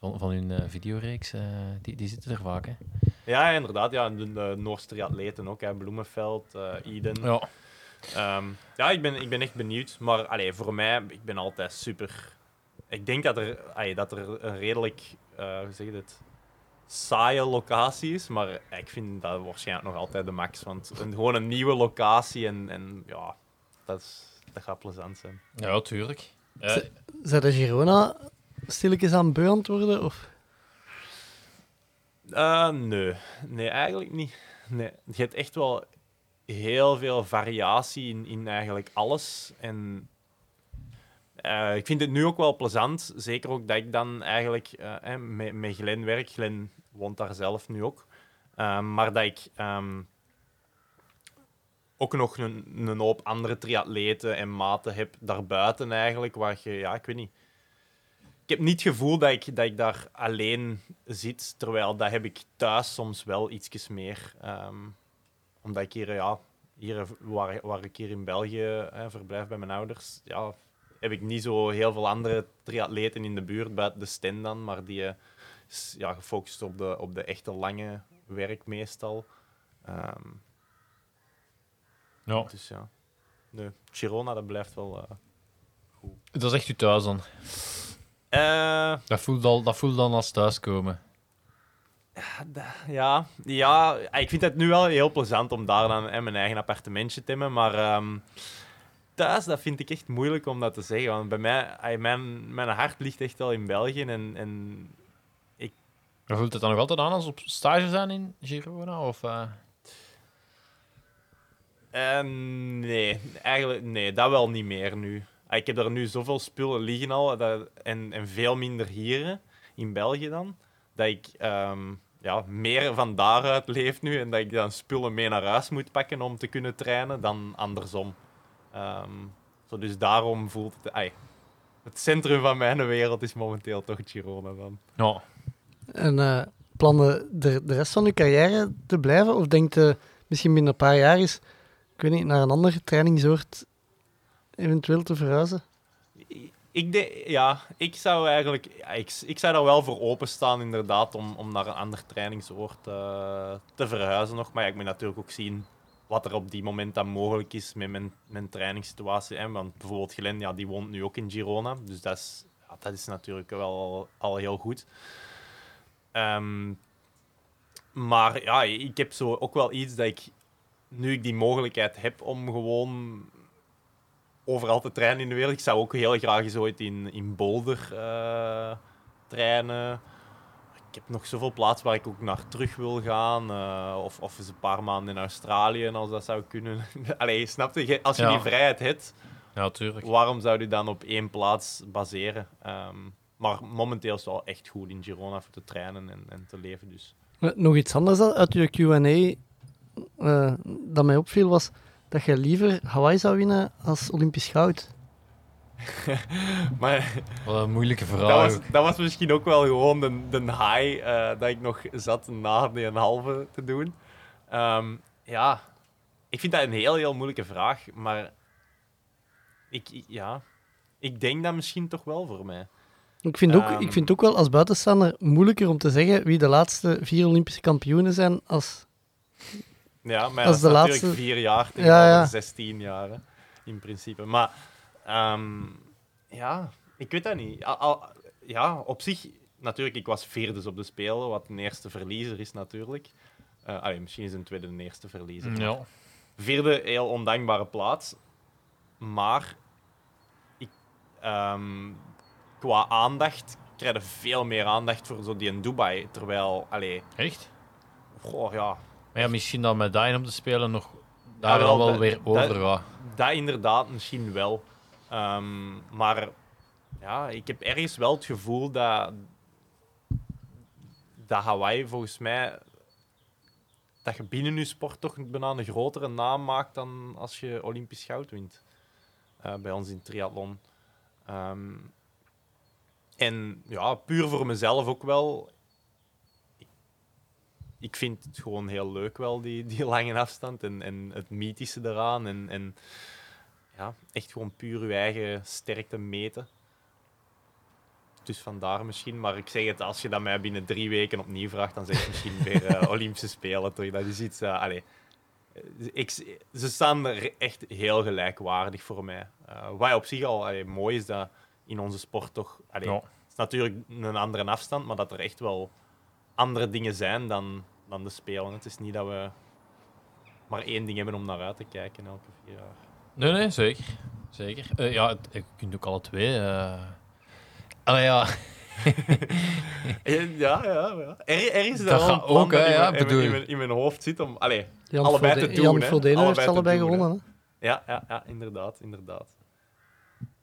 van, van hun eh, videoreeks. die, die zitten er vaak, hè. Ja, inderdaad. Ja, de, de Noorse triatleten ook. Hè. Bloemenveld, Eden. Ja. Ehm, ja, ik ben, ik ben echt benieuwd. Maar allee, voor mij, ik ben altijd super... Ik denk dat er, allee, dat er een redelijk, hoe zeg je dit, saaie locatie is. Maar ik vind dat waarschijnlijk nog altijd de max. Want een, gewoon een nieuwe locatie en, en ja, dat, is, dat gaat plezant zijn. Ja, tuurlijk. Eh, Zijn de Girona stilletjes aan beu worden? Of? Eh, nee. nee, eigenlijk niet. Nee. Je hebt echt wel heel veel variatie in, in eigenlijk alles. En eh, ik vind het nu ook wel plezant. Zeker ook dat ik dan eigenlijk eh, met, met Glen werk. Glen woont daar zelf nu ook. Ehm, maar dat ik ehm, ook nog een, een hoop andere triatleten en maten heb daarbuiten eigenlijk. Waar je, ja, ik weet niet. Ik heb niet het gevoel dat ik, dat ik daar alleen zit, terwijl dat heb ik thuis soms wel ietsjes meer. Ehm, omdat ik hier, ja, hier waar, waar ik hier in België verblijf bij mijn ouders, ja, heb ik niet zo heel veel andere triatleten in de buurt, buiten de stand dan, maar die eh, is ja, gefocust op de, op de echte lange werk meestal. Ehm, ja. dus ja, nee, Girona, dat blijft wel... eh, Dat is echt je thuis dan. eh, Dat voelt, al, dat voelt dan als thuiskomen. Ja, ja, ik vind het nu wel heel plezant om daar dan hè, mijn eigen appartementje te hebben. Maar ehm, thuis, dat vind ik echt moeilijk om dat te zeggen. Want bij mij, mijn, mijn hart ligt echt wel in België. En, en Maar voelt het dan nog altijd aan als op stage zijn in Girona? Of, eh? eh, nee, eigenlijk nee, dat wel niet meer nu. Ah, Ik heb daar nu zoveel spullen liggen al dat, en, en veel minder hier in België dan. Dat ik ehm, ja, meer van daaruit leef nu en dat ik dan spullen mee naar huis moet pakken om te kunnen trainen dan andersom. Ehm, zo dus daarom voelt het... het centrum van mijn wereld is momenteel toch Girona dan. Ja. En eh, plannen de, de rest van je carrière te blijven? Of denkt je misschien binnen een paar jaar eens, ik weet niet, naar een andere trainingsoord eventueel te verhuizen? Ik, de, ja, ik zou eigenlijk... ja, ik, ik zou daar wel voor openstaan, inderdaad, om, om naar een ander trainingsoord eh, te verhuizen nog. Maar ja, ik moet natuurlijk ook zien wat er op die moment dan mogelijk is met mijn, mijn trainingssituatie. Hè. Want bijvoorbeeld Glenn, ja, die woont nu ook in Girona. Dus dat is, dat is natuurlijk wel al, al heel goed. Ehm, maar ja, ik heb zo ook wel iets dat ik, nu ik die mogelijkheid heb om gewoon overal te trainen in de wereld. Ik zou ook heel graag eens ooit in, in Boulder eh, trainen. Ik heb nog zoveel plaatsen waar ik ook naar terug wil gaan. eh, of, of eens een paar maanden in Australië, en als dat zou kunnen. Allee, snap je? Als je Ja. die vrijheid hebt, ja, tuurlijk. waarom zou je dan op één plaats baseren? Ehm, maar momenteel is het wel echt goed in Girona voor te trainen en, en te leven. Dus. Eh, Nog iets anders uit je Q&A eh, dat mij opviel was dat je liever Hawaii zou winnen als Olympisch goud. Maar Wat een moeilijke vraag. dat was, dat was misschien ook wel gewoon de, de high eh, dat ik nog zat na die een halve te doen. Ehm, ja, ik vind dat een heel, heel moeilijke vraag. Maar ik, ik- ja, ik denk dat misschien toch wel voor mij. Ik vind, ook, Ehm. ik vind ook wel als buitenstaander moeilijker om te zeggen wie de laatste vier Olympische kampioenen zijn als... Ja, maar Dat dat is is de natuurlijk laatste- vier jaar Ja, tegenover ja. 16 jaar, in principe. Maar ehm, ja, ik weet dat niet. Al, al- ja, op zich, natuurlijk, ik was vierde op de Spelen, wat een eerste verliezer is natuurlijk. Allee, misschien is een tweede een eerste verliezer. Ja. Vierde, heel ondankbare plaats. Maar ik, ehm, qua aandacht krijg je veel meer aandacht voor zo die in Dubai. Terwijl, allee, Echt? goh, ja, Maar ja, misschien dat met Dynam te spelen nog daar Ja, wel, dan wel dat- weer over. Dat inderdaad, misschien wel. Ehm, maar ja, ik heb ergens wel het gevoel dat, dat Hawaii volgens mij dat je binnen je sport toch bijna een grotere naam maakt dan als je Olympisch goud wint. Eh, bij ons in triathlon. Ehm, en ja, puur voor mezelf ook wel. Ik, vind het gewoon heel leuk wel, die, die lange afstand en, en het mythische eraan. En, en ja, echt gewoon puur je eigen sterkte meten. Dus vandaar misschien. Maar ik zeg het, als je dat mij binnen drie weken opnieuw vraagt, dan zeg ik misschien weer eh, Olympische Spelen. Toch? Dat is iets... eh, allee, eh, ik, ze staan er echt heel gelijkwaardig voor mij. Wat op zich al allee, mooi is dat in onze sport toch... Allee, Ja. Het is natuurlijk een andere afstand, maar dat er echt wel andere dingen zijn dan, dan de Spelen. Het is niet dat we maar één ding hebben om naar uit te kijken elke vier jaar. Nee, nee, zeker. Zeker. Eh, ja, het- je kunt ook alle twee. eh Allee, ja. Ja, ja, ja. Er, er is Dat wel ook, hè, ja, mijn, in, bedoel- mijn, in, mijn, in mijn hoofd zit om allee, Jan allebei te doen. Jan heeft te allebei doen, gewonnen. Hè? Ja, ja, ja, inderdaad, inderdaad.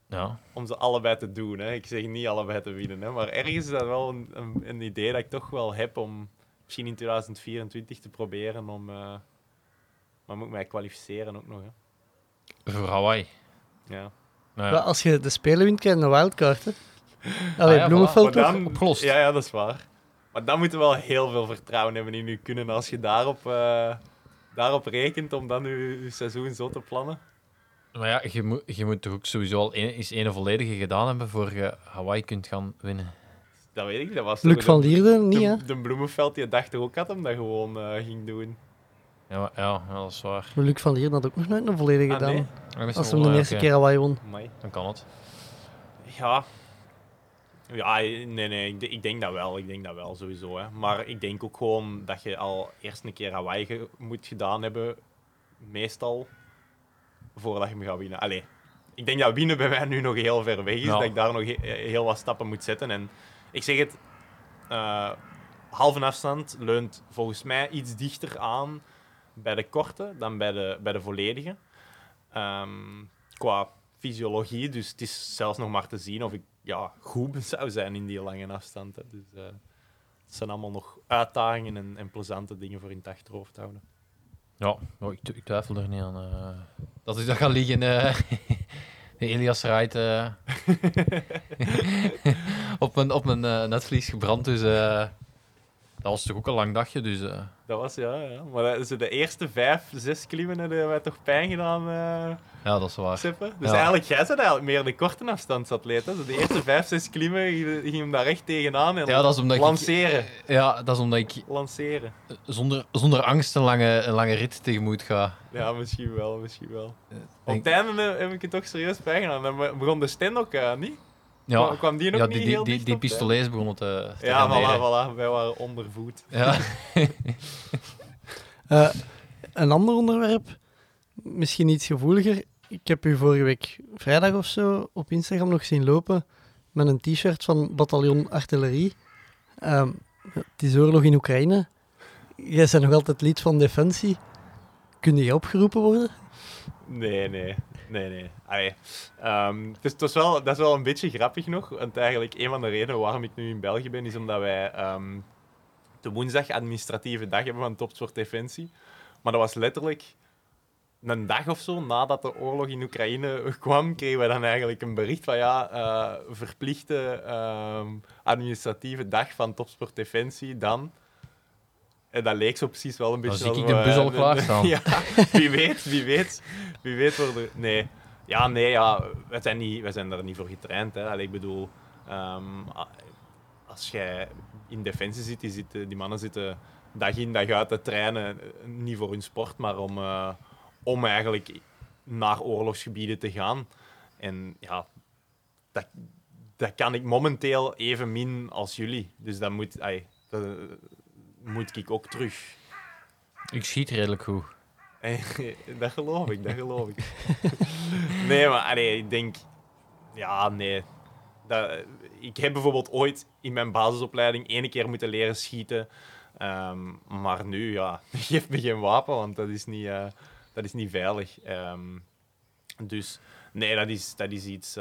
ja. Om ze allebei te doen. Hè. Ik zeg niet allebei te winnen. Hè. Maar ergens is dat wel een, een, een idee dat ik toch wel heb om misschien in 2024 te proberen om... eh, maar moet ik mij kwalificeren ook nog. Hè. Voor Hawaii. Ja. Nou, Maar ja. als je de Spelen wint, krijg je een wildcard. Hè? Allee, Ah ja, dan, opgelost. Ja, ja, dat is waar. Maar dan moeten we wel heel veel vertrouwen hebben in je kunnen als je daarop, eh, daarop rekent om dan je, je seizoen zo te plannen. Maar ja, je moet, je moet toch ook sowieso al een, eens een volledige gedaan hebben voor je Hawaii kunt gaan winnen. Dat weet ik. Dat was Luc van de, Lierde niet, hè? de, de Bloemenveld die dacht er ook had hem dat gewoon eh, ging doen. Ja, maar- ja, dat is waar. Maar Luc van Lierde had ook nog nooit een volledige Ah, gedaan. nee? Is Als hij de eerste keer Hawaii won. Amai. Dan kan het. Ja. Ja, nee, nee, ik, de- ik denk dat wel. Ik denk dat wel, sowieso. Hè. Maar ik denk ook gewoon dat je al eerst een keer Hawaii ge- moet gedaan hebben, meestal, voordat je hem gaat winnen. Allee, ik denk dat winnen bij mij nu nog heel ver weg is, Ja. dat ik daar nog he- heel wat stappen moet zetten. En ik zeg het, eh halve afstand leunt volgens mij iets dichter aan bij de korte dan bij de, bij de volledige. Ehm, qua fysiologie, dus het is zelfs nog maar te zien of ik ja, goed zou zijn in die lange afstand. Hè. Dus, eh, het zijn allemaal nog uitdagingen en, en plezante dingen voor in het achterhoofd te houden. Ja, oh, ik, tw- ik twijfel er niet aan. eh. dat is dat gaan liggen. de Elias eh, op mijn, op mijn netvlies gebrand. Dus dat was toch ook een lang dagje. Dus eh, Dat was ja, ja. Maar zo de eerste vijf, zes klimmen hebben wij toch pijn gedaan, eh ja, dat is waar. Dus Ja. eigenlijk, jij bent eigenlijk meer de korte afstandsatleet. Hè? Zo de eerste vijf, zes klimmen ging ging hem daar echt tegenaan en Ja, dat is omdat ik- lanceren. Ja, dat is omdat ik Lanceren. zonder, zonder angst een lange, een lange rit tegemoet ga. Ja, misschien wel, misschien wel. Op het einde eh, heb ik het toch serieus pijn gedaan. Dan be- begon de sten ook niet. Ja, Kwam- kwam die nog ja niet die, heel die, die, pistolets begonnen te, te Ja, voilà, voilà. Wij waren ondervoed. Ja. Eh, een ander onderwerp, misschien iets gevoeliger. Ik heb u vorige week vrijdag of zo op Instagram nog zien lopen met een t-shirt van bataljon artillerie. Ehm, het is oorlog in Oekraïne. Jij bent nog altijd lid van Defensie. Kun je opgeroepen worden? Nee, nee. Nee, nee. Allee. Ehm, het is, was wel, dat is wel een beetje grappig nog. Want eigenlijk, een van de redenen waarom ik nu in België ben, is omdat wij ehm, de woensdag administratieve dag hebben van Topsport Defensie. Maar dat was letterlijk een dag of zo nadat de oorlog in Oekraïne kwam, kregen we dan eigenlijk een bericht van ja, eh, verplichte ehm, administratieve dag van Topsport Defensie dan. En dat leek zo precies wel een Dan beetje... zie ik de bus eh, al klaarstaan. ja, wie weet, wie weet. Wie weet worden... Nee. Ja, nee, ja. Wij zijn, niet, zijn daar niet voor getraind. Hè. Allee, ik bedoel... ehm, als jij in defensie zit, die, zitten, die mannen zitten dag in, dag uit te trainen. eh, Niet voor hun sport, maar om, eh, om eigenlijk naar oorlogsgebieden te gaan. En ja, dat, dat kan ik momenteel even min als jullie. Dus dat moet, dat, moet ik ook terug. Ik schiet redelijk goed. Dat geloof ik, dat geloof ik. nee, maar allee, ik denk... Ja, nee. Dat, ik heb bijvoorbeeld ooit in mijn basisopleiding ene keer moeten leren schieten. Ehm, maar nu, ja, geef me geen wapen, want dat is niet, eh, dat is niet veilig. Ehm, dus nee, dat is, dat is iets...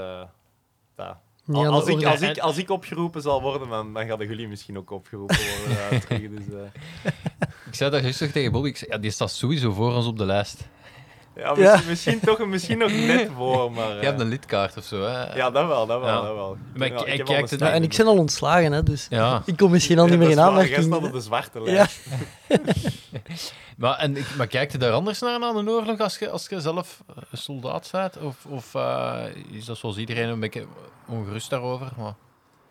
dat, Als, ik, als, ik, als ik opgeroepen zal worden, dan, dan gaan jullie misschien ook opgeroepen worden. terug, dus, eh. Ik zei dat rustig tegen Bobby. Ik zei, ja, die staat sowieso voor ons op de lijst. Ja, misschien, misschien, toch, misschien nog net voor, maar... Je hebt eh, een lidkaart of zo, hè? Ja, dat wel, dat wel, Ja. dat wel. Maar ik- Ja, ik het- Ja, en ik ben al ontslagen, hè, dus Ja. ik kom misschien al niet meer in aanmerking. staat op de zwarte Ja. lijst. Maar, en, ik- maar kijk je daar anders naar na een oorlog als je, als je zelf eh, soldaat bent? Of, of eh, is dat zoals iedereen een beetje ongerust daarover? Maar,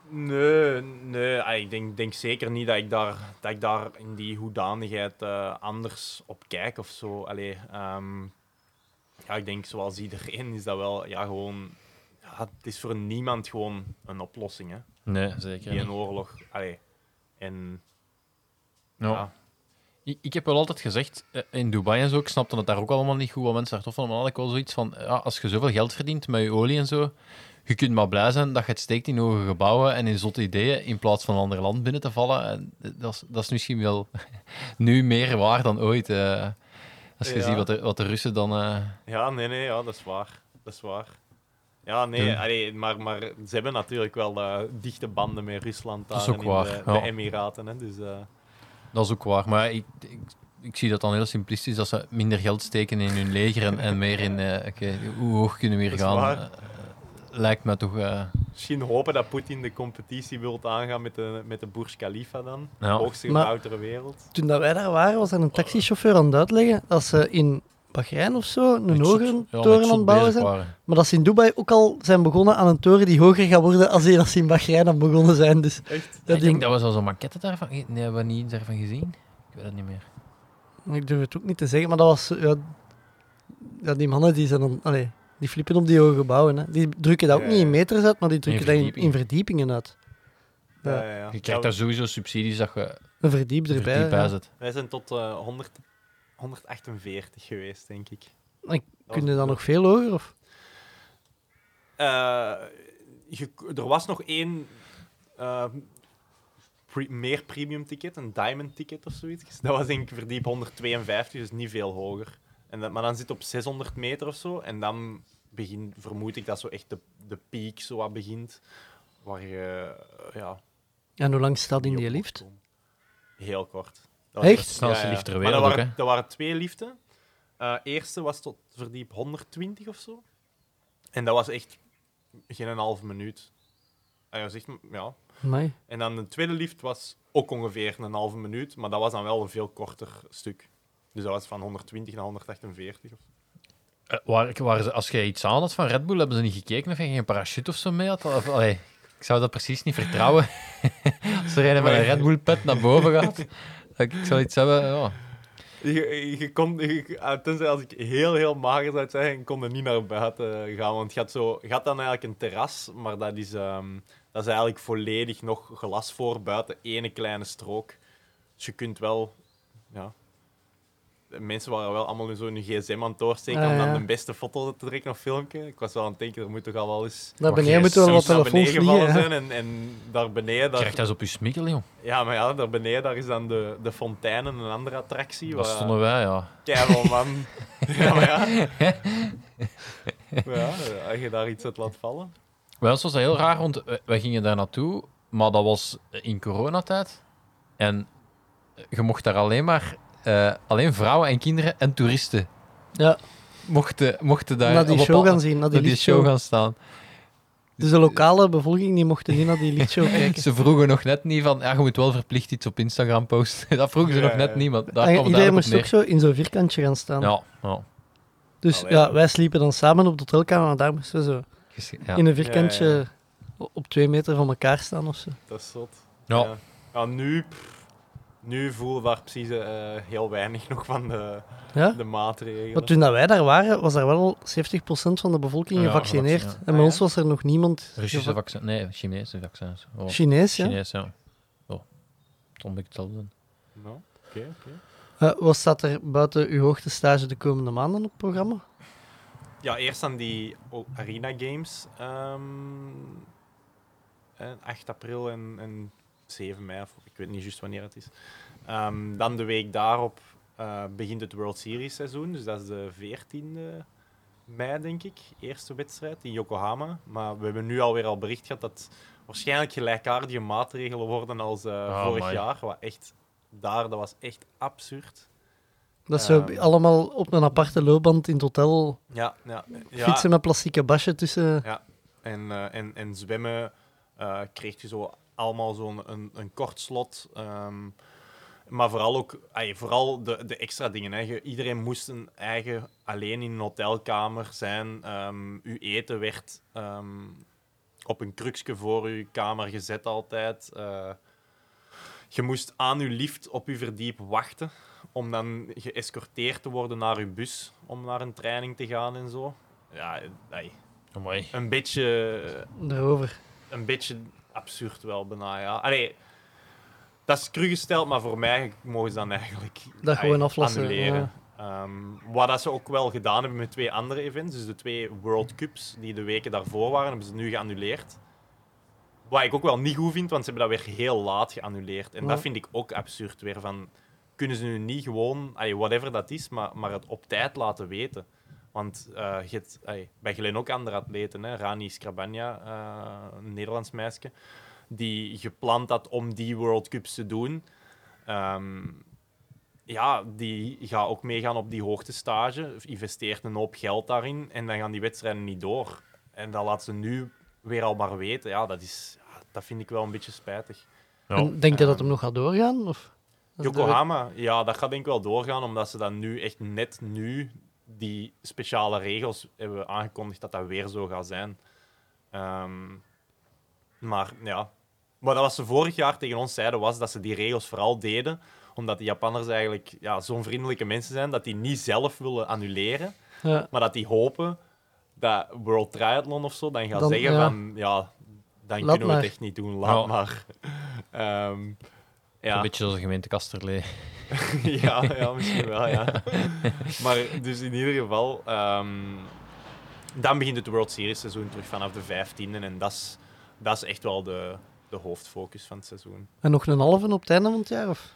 Nee, nee ah, ik denk, denk zeker niet dat ik daar, dat ik daar in die hoedanigheid eh, anders op kijk of zo. Allee, ehm, ja, ik denk zoals iedereen is dat wel ja, gewoon. Ja, het is voor niemand gewoon een oplossing, hè, nee, zeker die een oorlog. Allee, en Ja. ja, Ik, ik heb wel altijd gezegd, eh, in Dubai en zo, ik snapte het daar ook allemaal niet goed, wat mensen daar tof vonden, maar had ik wel zoiets van, ja, als je zoveel geld verdient met je olie en zo, je kunt maar blij zijn dat je het steekt in hoge gebouwen en in zotte ideeën, in plaats van een ander land binnen te vallen. En dat, is, dat is misschien wel nu meer waar dan ooit. eh, als je Ja. ziet wat de, wat de Russen dan... eh, ja, nee, nee, ja, dat is waar. Dat is waar. Ja, nee, Ja. allee, maar, maar ze hebben natuurlijk wel eh, dichte banden met Rusland daar en in de, Emiraten. Hè, dus, eh, Dat is ook waar, maar ik, ik, ik zie dat dan heel simplistisch, dat ze minder geld steken in hun leger en, en meer in, oké, hoe hoog kunnen we hier gaan? waar. Lijkt me toch... eh, Misschien hopen dat Poetin de competitie wilt aangaan met de, met de Burj Khalifa dan. Ja. Hoogste gebouw ter wereld. Toen dat wij daar waren, was er een taxichauffeur aan het uitleggen dat ze in Bahrein of zo een met hogere zot- ja, met toren aan het bouwen zijn. waren. Maar dat ze in Dubai ook al zijn begonnen aan een toren die hoger gaat worden als die dat ze in Bahrein aan begonnen zijn. Dus Echt? ja, ik denk dat we zo zo'n maquette daarvan... Nee, hebben we niet daarvan gezien? Ik weet het niet meer. Ik durf het ook niet te zeggen, maar dat was... Ja, ja, die mannen die zijn dan... Allee, die flippen op die hoge gebouwen. Hè. Die drukken dat ook Ja, niet in meters uit, maar die drukken dat in, verdiepingen. in verdiepingen uit. Ja. Ja, ja, ja. Je krijgt daar sowieso subsidies dat je Een verdiep er erbij. diep bij zit. Wij zijn tot eh, 100, 148 geweest, denk ik. En Kun je dan nog veel hoger? Of? Eh, je- er was nog één eh, pre- meer premium ticket, een diamond ticket of zoiets. Dat was denk ik verdiep 152, dus niet veel hoger. En dat, maar dan zit het op 600 meter of zo. En dan begin, vermoed ik dat zo echt de, de piek zo wat begint. Waar je, eh, ja... En hoe lang staat in die lift? Heel kort. Dat was Echt? echt- Snelste lift ter Maar dat ook, waren, hè? dat waren twee liften. Eh eerste was tot verdiep 120 of zo. En dat was echt geen een halve minuut. Was echt, ja. Amai. en dan de tweede lift was ook ongeveer een halve minuut, maar dat was dan wel een veel korter stuk. Dus dat was van 120 naar 148. Of... Eh, waar, als je iets aan had van Red Bull, hebben ze niet gekeken of je geen parachute of zo mee had? Of, ik zou dat precies niet vertrouwen. als er een met een Red Bull pet naar boven gaat, ik zou iets hebben. Ja. Je, je kon, ah, tenzij als ik heel, heel mager zou zijn, kon er niet naar buiten gaan. Want je had, zo, dan eigenlijk een terras, maar dat is, ehm, dat is eigenlijk volledig nog glas voor buiten, ene kleine strook. Dus je kunt wel... Ja, mensen waren wel allemaal zo in hun gsm aan het doorsteken Ah, om dan ja. de beste foto te trekken of filmpje. Ik was wel aan het denken, er moet toch al wel eens Daar beneden moeten wel wat telefoons beneden gevallen zijn. En, en daar beneden... Daar, Krijg dat eens op je smikkel, joh. ja, maar ja, daar beneden daar is dan de, de fontein en een andere attractie. Dat waar- stonden wij, ja. Keiveel, man. ja, maar ja. ja, als je daar iets uit laat vallen. Ons was dat heel raar, want wij gingen daar naartoe, maar dat was in coronatijd. En je mocht daar alleen maar... eh, alleen vrouwen en kinderen en toeristen Ja, mochten, mochten daar naar die op show gaan zien, naar die, naar die lichtshow. show gaan staan. Dus de lokale bevolking die mochten niet naar die lichtshow kijken. Ze vroegen nog net niet van, ja, je moet wel verplicht iets op Instagram posten. Dat vroegen ze Ja, nog net ja. niet, maar daar En kwam iedereen moest ook zo in zo'n vierkantje gaan staan. Ja, ja. Dus Allee, ja, ja. wij sliepen dan samen op de hotelkamer, maar daar moesten we zo ja. in een vierkantje Ja, ja, op twee meter van elkaar staan of zo. Dat is zot. Ja. Ja, nu, pff, nu voelen we daar precies eh, heel weinig nog van de, Ja? de maatregelen. Want toen dat wij daar waren, was daar wel 70% van de bevolking Ja, gevaccineerd. En bij Ah, ons was er nog niemand Russische geva- vaccin, nee, Chinese vaccins. Oh, Chinees. Ja? Chinees, ja. Oh, het ontdekt hetzelfde. Nou, oké, oké. Eh, wat staat er buiten uw hoogtestage de komende maanden op het programma? Ja, eerst aan die Arena Games. ehm, eh, 8 april en, en 7 mei, of ik weet niet juist wanneer het is. Ehm, dan de week daarop eh, begint het World Series seizoen, dus dat is de 14e mei, denk ik. Eerste wedstrijd in Yokohama. Maar we hebben nu alweer al bericht gehad dat waarschijnlijk gelijkaardige maatregelen worden als eh, Ah, vorig jaar. Wat echt, daar, dat was echt absurd. Dat zo Ehm. allemaal op een aparte loopband in het hotel. Ja, ja. ja. Fietsen met plastieke basje tussen. En, eh, en, en zwemmen eh, kreeg je zo allemaal zo'n een, een kort slot. ehm, maar vooral ook ay, vooral de, de extra dingen. Hè. Iedereen moest een eigen alleen in een hotelkamer zijn. Ehm uw eten werd ehm, op een krukje voor uw kamer gezet altijd. Eh, je moest aan uw lift op uw verdiep wachten om dan geëscorteerd te worden naar uw bus om naar een training te gaan en zo. Ja, ay, Amai. een beetje, Erover. een beetje absurd wel bijna, ja. Allee, dat is cru gesteld, maar voor mij mogen ze dan eigenlijk Dat gewoon aflassen, annuleren. Ehm, wat dat ze ook wel gedaan hebben met twee andere events, dus de twee World Cups die de weken daarvoor waren, hebben ze nu geannuleerd. Wat ik ook wel niet goed vind, want ze hebben dat weer heel laat geannuleerd. En Ja. dat vind ik ook absurd weer. Van, kunnen ze nu niet gewoon, allee, whatever dat is, maar, maar het op tijd laten weten? Want eh, je hebt, bij Glen ook andere atleten, hè, Rani Skrabanja, eh, een Nederlands meisje, die gepland had om die World Cups te doen. Ehm, ja, die gaat ook meegaan op die hoogtestage, investeert een hoop geld daarin en dan gaan die wedstrijden niet door. En dat laat ze nu weer al maar weten. Ja, dat, is, dat vind ik wel een beetje spijtig. Ja. En denk je dat ehm, hem nog gaat doorgaan? Of? Yokohama, ja, dat gaat denk ik wel doorgaan, omdat ze dan nu echt net nu die speciale regels hebben aangekondigd dat dat weer zo gaat zijn. Ehm, maar ja, wat dat wat ze vorig jaar tegen ons zeiden was dat ze die regels vooral deden omdat de Japanners eigenlijk ja, zo'n vriendelijke mensen zijn dat die niet zelf willen annuleren, Ja. maar dat die hopen dat World Triathlon of zo dan gaat Dan- zeggen ja. van ja, dan Laat kunnen we maar. het echt niet doen, laat maar. Ehm, ja. Een beetje zoals de gemeente Kasterlee. ja, ja, misschien wel, ja. maar dus in ieder geval, ehm, dan begint het World Series seizoen terug vanaf de 15e. En dat is, dat is echt wel de, de hoofdfocus van het seizoen. En nog een halve op het einde van het jaar? Of?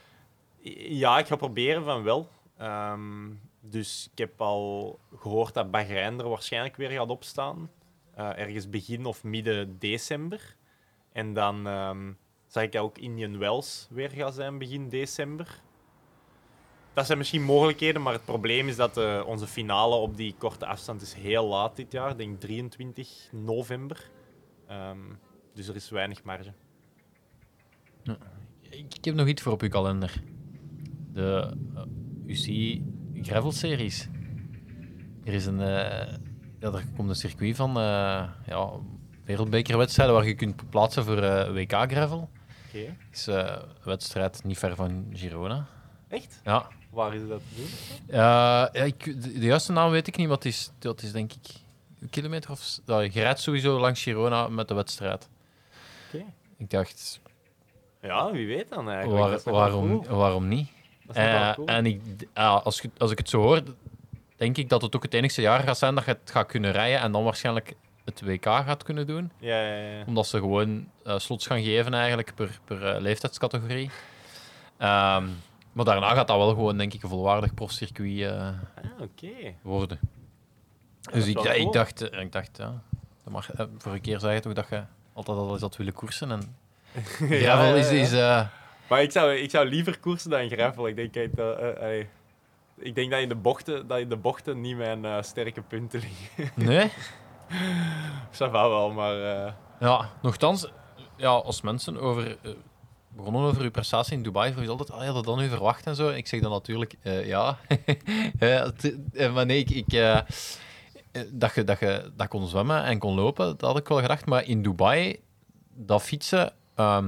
Ja, ik ga proberen van wel. Ehm, dus ik heb al gehoord dat Bahrein er waarschijnlijk weer gaat opstaan. Eh, ergens begin of midden december. En dan ehm zag ik ook Indian Wells weer gaat zijn begin december. Dat zijn misschien mogelijkheden, maar het probleem is dat eh, onze finale op die korte afstand is heel laat dit jaar. Ik denk 23 november. Ehm, dus er is weinig marge. Ik heb nog iets voor op uw kalender. De eh, UC Gravel Series. Er is een, eh, ja, er komt een circuit van ja, wereldbekerwedstrijden waar je kunt plaatsen voor WK Gravel. Oké. Is een wedstrijd niet ver van Girona. Echt? Ja, Waar is dat te doen? Eh, ja ik, de, de juiste naam weet ik niet, wat is, dat is denk ik een kilometer of... Ja, je rijdt sowieso langs Girona met de wedstrijd. Oké. Ik dacht, Ja, wie weet dan eigenlijk. waar- waarom, cool. waarom niet? Dat is nog wel Eh, cool. En ik, ja, als, ik- als ik het zo hoor, denk ik dat het ook het enigste jaar gaat zijn dat je het gaat kunnen rijden en dan waarschijnlijk het WK gaat kunnen doen. Ja, ja, ja. Omdat ze gewoon eh, slots gaan geven eigenlijk per, per eh, leeftijdscategorie. Ehm, maar daarna gaat dat wel gewoon, denk ik, een volwaardig profcircuit eh Ah, worden. dat Dus ik, ik dacht, eh, ik dacht ja, dat mag, eh, vorige keer zei je toch dat je altijd al eens had willen koersen. En gravel Ja, ja, is, is eh, Maar ik zou, ik zou liever koersen dan gravel. Ik denk, dat, ik denk dat in de bochten, dat in de bochten niet mijn sterke punten liggen. nee. Va wel, maar... Ja, nogthans, ja, als mensen over, begonnen over uw prestatie in Dubai, vroeg je altijd, ah, ja, dat dan u verwacht en zo. Ik zeg dan natuurlijk, eh, ja. Eh, maar nee, ik... ik eh, dat, je, dat je dat kon zwemmen en kon lopen, dat had ik wel gedacht. Maar in Dubai, dat fietsen, ehm,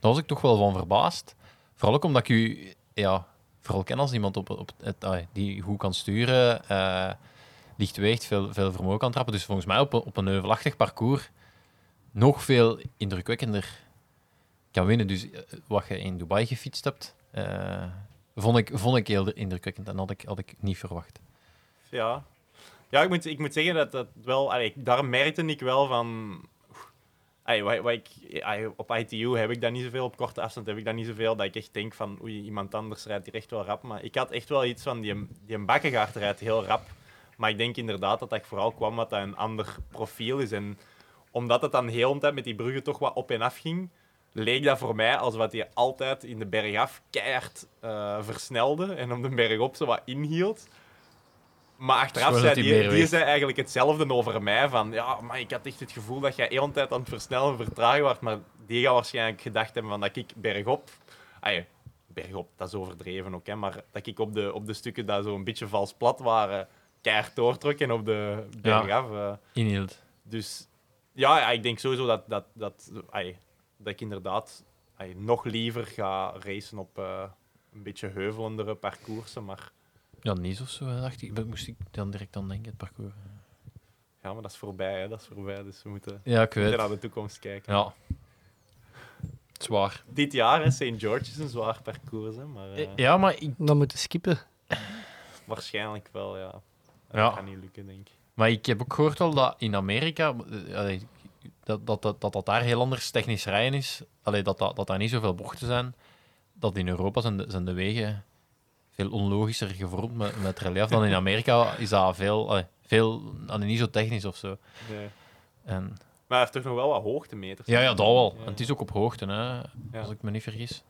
daar was ik toch wel van verbaasd. Vooral ook omdat ik u ja, vooral ken als iemand op, op die goed kan sturen, licht weegt, veel, veel vermogen kan trappen. Dus volgens mij op, op een heuvelachtig parcours nog veel indrukwekkender kan winnen. Dus eh, wat je in Dubai gefietst hebt, eh, vond, ik, vond ik heel indrukwekkend en had ik, had ik niet verwacht. ja. Ja, ik moet, ik moet zeggen dat dat wel... Allee, daar merkte ik wel van... Wat, wat ik, op ITU heb ik dat niet zoveel, op korte afstand heb ik dat niet zoveel, dat ik echt denk van, oei, iemand anders rijdt hier echt wel rap. Maar ik had echt wel iets van, die, die bakkengaard rijdt heel rap. Maar ik denk inderdaad dat dat vooral kwam omdat dat een ander profiel is. En omdat het dan heel de tijd met die bruggen toch wat op en af ging, leek dat voor mij als wat hij altijd in de bergaf keihard eh, versnelde en om de berg op zo wat inhield. Maar achteraf zei die, die, zei eigenlijk hetzelfde over mij. Van, ja, maar ik had echt het gevoel dat jij heel tijd aan het versnellen en vertragen was. Maar die gaat waarschijnlijk gedacht hebben van dat ik bergop... Ay, bergop, dat is overdreven ook, hè, maar dat ik op de, op de stukken dat zo een beetje vals plat waren, keihard doortrok en op de bergaf... eh, Inhield. dus ja, ja, ik denk sowieso dat, dat, dat, dat ik inderdaad nog liever ga racen op eh, een beetje heuvelendere parcoursen. Maar Ja, niet of zo, dacht ik. Dat moest ik dan direct aan denken, het parcours. ja, maar dat is voorbij, hè, dat is voorbij. Dus we moeten, Ja, ik weet moeten het. naar de toekomst kijken. Ja. Zwaar. Dit jaar, hè, St. George is een zwaar parcours, hè, maar eh, Ja, maar ik, Dan moeten skippen. waarschijnlijk wel, ja. Dat Ja. gaat niet lukken, denk ik. maar ik heb ook gehoord wel dat in Amerika... dat, dat, dat, dat dat daar heel anders technisch rijden is. Allee, dat, dat, dat daar niet zoveel bochten zijn. Dat in Europa zijn de, zijn de wegen veel onlogischer gevormd met, met relief dan in Amerika. Is dat veel... allee, veel allee, niet zo technisch of zo. Nee. En, Maar hij heeft toch nog wel wat hoogtemeters. ja, ja, dat wel. Ja. En het is ook op hoogte, hè, als ik me niet vergis.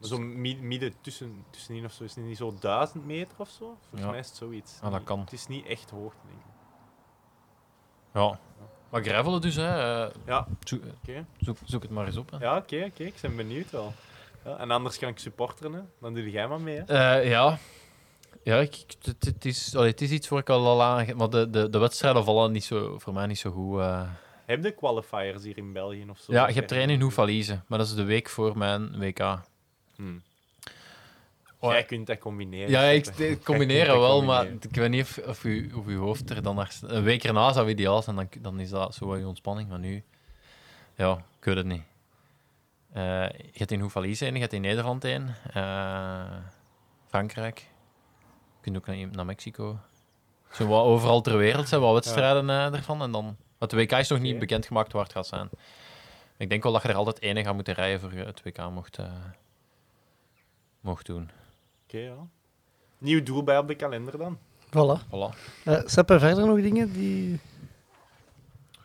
Zo mi- midden tussen, tussenin of zo. Is het niet zo duizend meter of zo? Volgens Ja. mij is het zoiets. Ah, dat kan. Het is niet echt hoogte, denk ik. Ja. Maar gravelen dus, hè. eh, Ja, zoek, zoek het maar eens op. Hè. Ja, oké, oké. Ik ben benieuwd wel. Ja, en anders kan ik supporteren, hè. Dan doe jij maar mee, hè. Eh, ja. Ja, ik, ik- het, is, allee, het is iets waar ik al al aan... Maar de, de, de wedstrijden vallen niet zo, voor mij niet zo goed. eh. Heb je qualifiers hier in België of zo? Ja, je hebt jij- er één in Hoefalize, maar dat is de week voor mijn WK. Hmm. Oh, Jij kunt dat combineren. Ja, ik, combineer kunt wel, maar combineren. ik weet niet of, of, u, of uw hoofd er dan... naar- Een week erna zou ideaal zijn, dan, dan is dat zo je ontspanning. Maar nu... Ja, ik weet het niet. Eh, je hebt in Hoefalize één, je hebt in Nederland één. eh, Frankrijk. Je kunt ook naar, naar Mexico. Zo wat overal ter wereld zijn wat wedstrijden eh, ervan. En dan, de WK is nog niet Oké. bekendgemaakt waar het gaat zijn. Ik denk wel dat je er altijd één gaat moeten rijden voor je het WK mocht, mocht doen. Oké, ja. Nieuw doel bij op de kalender dan. Voilà. Voilà. Uh, Sepp, er verder nog dingen die, die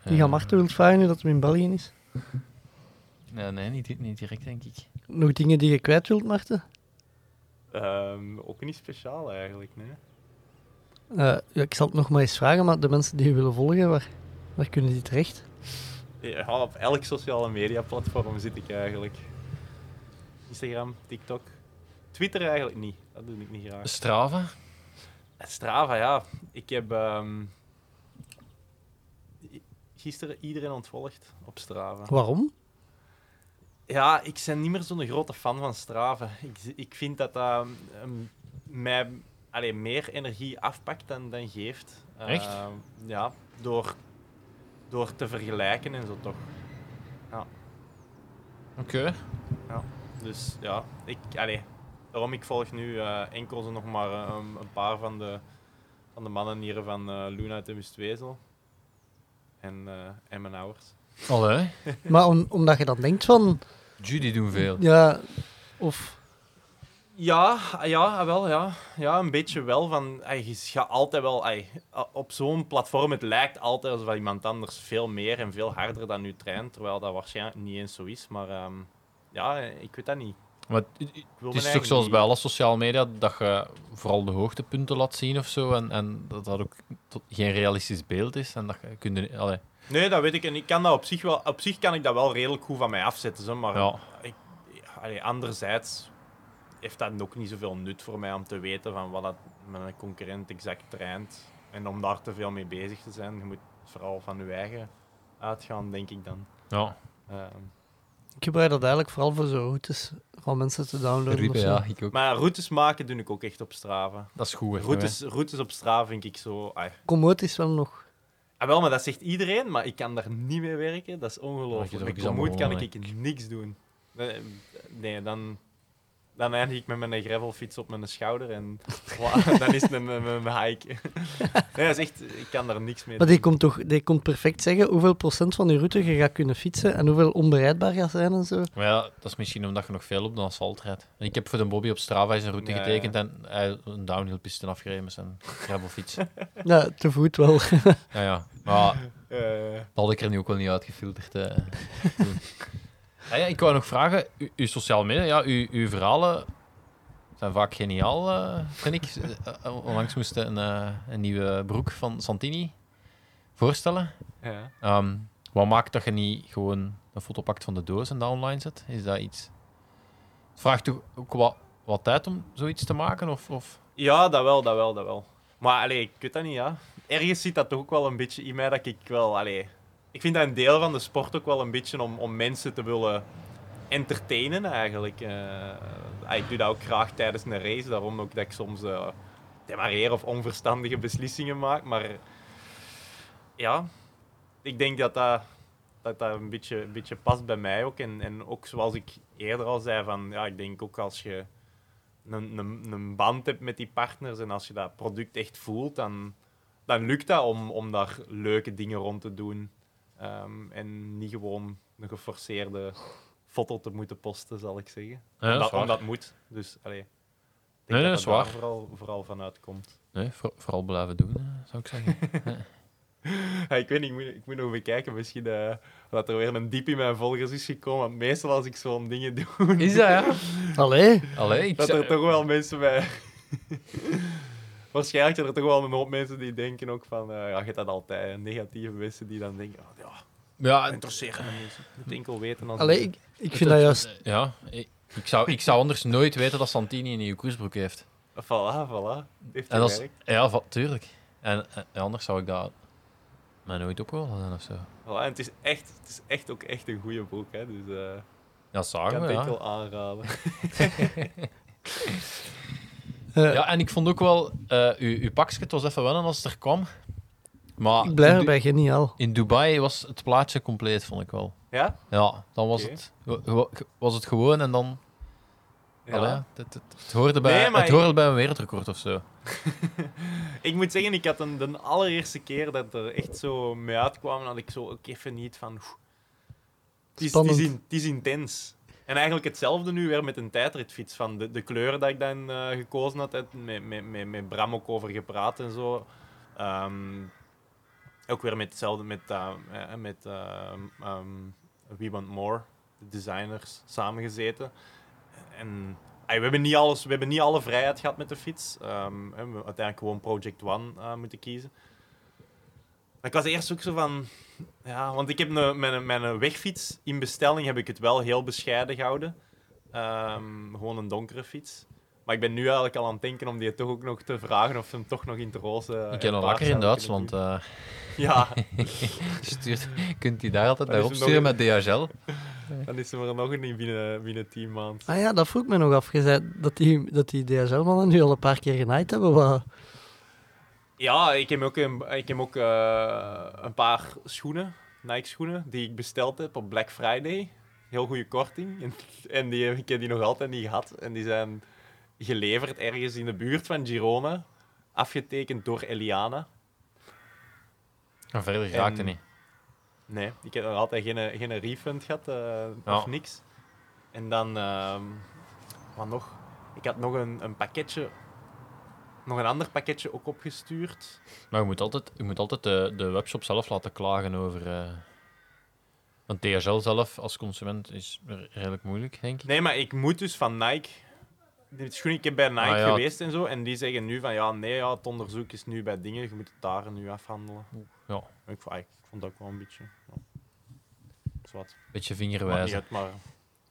Eh, gaan Marten wilt vragen nu dat hij in België is? Nee, nee niet, niet direct, denk ik. Nog dingen die je kwijt wilt, Marten? Ehm, ook niet speciaal eigenlijk, nee. Eh, ja, ik zal het nog maar eens vragen, maar de mensen die je willen volgen, waar, waar kunnen die terecht? Ja, op elk sociale media platform zit ik eigenlijk. Instagram, TikTok. Twitter eigenlijk niet. Dat doe ik niet graag. Strava? Strava, ja. Ik heb ehm, gisteren iedereen ontvolgd op Strava. Waarom? Ja, ik ben niet meer zo'n grote fan van Strava. Ik, ik vind dat dat ehm, mij allee, meer energie afpakt dan, dan geeft. Echt? Ehm, ja, door, door te vergelijken en zo toch. Oké. Dus ja, ik, allee, daarom ik volg nu eh, enkel nog maar eh, een, een paar van de, van de mannen hier van eh Luna uit de Mustwezel. En, eh en mijn ouders. Allee. Maar om, omdat je dan denkt van, Judy doen veel. ja, of Ja, ja, wel, ja. Ja, een beetje wel. Van, ey, je gaat altijd wel... ey, op zo'n platform, het lijkt altijd alsof iemand anders veel meer en veel harder dan nu traint, terwijl dat waarschijnlijk niet eens zo is. Maar ehm, ja, ik weet dat niet. Maar het- is toch zoals bij alle sociale media dat je vooral de hoogtepunten laat zien of zo. En, en dat dat ook tot geen realistisch beeld is. En dat je kunt. Allee, Nee, dat weet ik. En ik kan dat op zich wel... Op zich kan ik dat wel redelijk goed van mij afzetten, zo, maar... ja. Ik, allee, anderzijds heeft dat ook niet zoveel nut voor mij om te weten van wat dat mijn concurrent exact traint. En om daar te veel mee bezig te zijn. Je moet vooral van je eigen uitgaan, denk ik dan. ja. Ehm, ik gebruik dat eigenlijk vooral voor zo routes van mensen te downloaden. Ruben, of zo. ja, ik ook. maar routes maken doe ik ook echt op Strava. Dat is goed. hè, Routes, routes op Strava vind ik zo... ai. Komoot is wel nog... Ah, wel, maar dat zegt iedereen, maar ik kan daar niet mee werken. Dat is ongelooflijk. Met Komoot kan ik niks doen. Nee, dan... dan eindig ik met mijn gravelfiets op mijn schouder en dan is het een, een, een hike. nee, dat is echt, ik kan daar niks mee Maar die doen. komt toch die komt perfect zeggen hoeveel procent van je route je gaat kunnen fietsen en hoeveel onbereidbaar gaat zijn en zo. Maar ja, dat is misschien omdat je nog veel op de asfalt rijdt. En ik heb voor de Bobby op Strava zijn route Ja, getekend en hij een downhillpiste afgereden met zijn gravelfiets. Ja, te voet wel. ja, ja. Maar Eh, dat had ik er nu ook wel niet uitgefilterd. eh, ja, ik wou nog vragen, u- uw sociale media, ja, uw, uw verhalen zijn vaak geniaal, eh, vind ik. Eh, eh, Onlangs moest een, een nieuwe broek van Santini voorstellen. ja. Ehm, wat maakt dat je niet gewoon een foto pakt van de doos en dat online zet? Is dat iets... Het vraagt toch ook wat, wat tijd om zoiets te maken? Of, of... ja, dat wel, dat wel, dat wel. Maar allee, ik weet dat niet, ja. Ergens zit dat toch ook wel een beetje in mij dat ik wel, allee... Ik vind dat een deel van de sport ook wel een beetje om, om mensen te willen entertainen, eigenlijk. Eh, ik doe dat ook graag tijdens een race, daarom ook dat ik soms demareer of onverstandige beslissingen maak. Maar ja, ik denk dat dat, dat, dat een, beetje, een beetje past bij mij ook. En, en ook zoals ik eerder al zei, van, ja, ik denk ook als je een, een, een band hebt met die partners en als je dat product echt voelt, dan, dan lukt dat om, om daar leuke dingen rond te doen. Ehm, en niet gewoon een geforceerde foto te moeten posten, zal ik zeggen. Ja, dat omdat, waar. omdat moet. Dus, allee, ik Nee, dat is waar. Vooral, vooral vanuit komt. Nee, voor- vooral blijven doen, eh, zou ik zeggen. Ja, ik weet niet, ik moet, ik moet nog bekijken. Misschien eh, dat er weer een diep in mijn volgers is gekomen. Want meestal als ik zo'n dingen doe, Is dat, ja? Allee, Allee, ik dat er toch wel mensen bij... Waarschijnlijk zijn er toch wel een hoop mensen die denken ook van... eh, ja, je hebt dat altijd, negatieve mensen die dan denken... Oh, ja, Ja, interesseert me niet. Moet enkel weten als... allee ik, ik vind dat juist... Ja, ik, ik zou, ik zou anders nooit weten dat Santini een nieuwe koersbroek heeft. Voilà, voilà. Heeft ja, va- tuurlijk. En, en anders zou ik dat mij nooit opgevallen zijn of zo. Voilà, en het is, echt, het is echt ook echt een goede broek, hè. Dus eh, Ja, ik kan zagen we, het ja. enkel aanraden. eh, Ja, en ik vond ook wel, eh uw, uw pakje, het was even wennen als het er kwam. Maar ik blijf erbij, geniaal. in Dubai was het plaatje compleet, vond ik wel. Ja? Ja, dan was, het, was het gewoon en dan... Ja. Allee, het, het, het, het hoorde bij, Nee, het ik- hoorde bij een wereldrecord of zo. Ik moet zeggen, ik had een, de allereerste keer dat het er echt zo mee uitkwam, had ik zo ook even niet van... Het is, het, is Spannend. in- het is intens. En eigenlijk hetzelfde nu weer met een tijdritfiets. Van de, de kleuren dat ik dan eh, gekozen had, met, met, met, met Bram ook over gepraat en zo. Ehm, ook weer met hetzelfde met, eh, eh, met ehm, We Want More, de designers, samengezeten. En we, hebben niet alles, we hebben niet alle vrijheid gehad met de fiets. Ehm, we hebben uiteindelijk gewoon Project One moeten kiezen. Maar ik was eerst ook zo van... Ja, want ik heb een, mijn, mijn wegfiets in bestelling heb ik het wel heel bescheiden gehouden. Ehm, gewoon een donkere fiets. Maar ik ben nu eigenlijk al aan het denken om die toch ook nog te vragen of ze hem toch nog in het roze... eh, ik ken paars lakker in Duitsland. eh. Ja, stuurt, kunt hij daar altijd naar opsturen met DHL? dan is er nog een in binnen, binnen 10 maanden. Ah ja, dat vroeg ik me nog af. Je zei dat die, dat die DHL-mannen nu al een paar keer genaaid hebben. Wat... Ja, ik heb ook een, ik heb ook, eh, een paar schoenen, Nike-schoenen, die ik besteld heb op Black Friday. Heel goede korting. En, en die, ik heb die nog altijd niet gehad. En die zijn geleverd ergens in de buurt van Girona. Afgetekend door Eliana. En verder raakte niet. Nee, ik heb nog altijd geen, geen refund gehad eh, Ja. of niks. En dan, ehm, wat nog? Ik had nog een, een pakketje, nog een ander pakketje ook opgestuurd. Maar je moet altijd, je moet altijd de, de webshop zelf laten klagen over... eh, want DHL zelf als consument is re- redelijk moeilijk, denk ik. Nee, maar ik moet dus van Nike. Dit schoen, ik heb bij Nike Ah, ja. geweest en zo. En die zeggen nu van ja, nee, ja, het onderzoek is nu bij dingen. Je moet het daar nu afhandelen. Ja. Ik, vond- ah, ik vond dat ook wel een beetje. Ja. Zwart. Beetje vingerwijzen. uit, maar het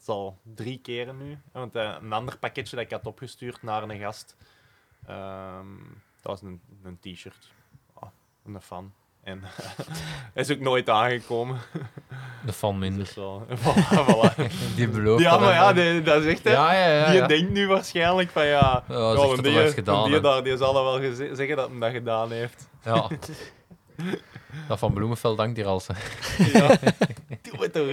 is al drie keren nu. Want eh, een ander pakketje dat ik had opgestuurd naar een gast. Ehm, dat was een, een t-shirt. Ah, een fan. En hij is ook nooit aangekomen. De fan minder. Dus wel, voilà, voilà. Die belooft Ja, dat maar ja, die- dat is echt, hè. ja, ja, ja, Die ja. denkt nu waarschijnlijk van ja. Ja, dat ja, die, hij heeft gedaan, die daar, die zal wel zeggen dat hij dat gedaan heeft. Ja. Dat van Bloemenveld dankt hier als. Ja. Doe het toch.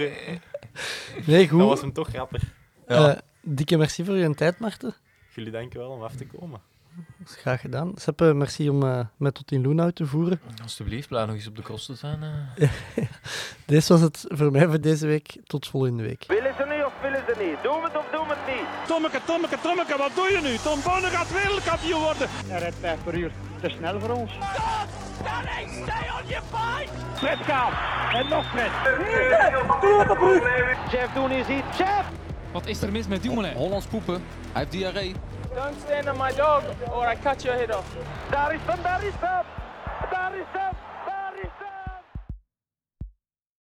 Nee, Dat was goed. hem toch grappig. Ja. Eh, dikke merci voor je tijd, Marten. Jullie danken wel om af te komen. Dat is graag gedaan. Seppe, merci om eh, met tot in Loenhout te voeren. Alsjeblieft, blijf nog eens op de kosten zijn. eh. Dit was het voor mij voor deze week. Tot volgende week. Willen ze nu of willen ze niet? Doen we het of doen we het niet? Tommeke, Tommeke, Tommeke, wat doe je nu? Tom Bonne gaat wereldkampioen worden. Hij rijdt 5 per uur. Te snel voor ons. Fred gaat. En nog Fred. Jeff doen is iets. Jeff! Wat is er mis met Dumoulin? Hollands poepen. Hij heeft diarree. Don't stand on my dog or I cut your head off. Daar is hem, daar is hem.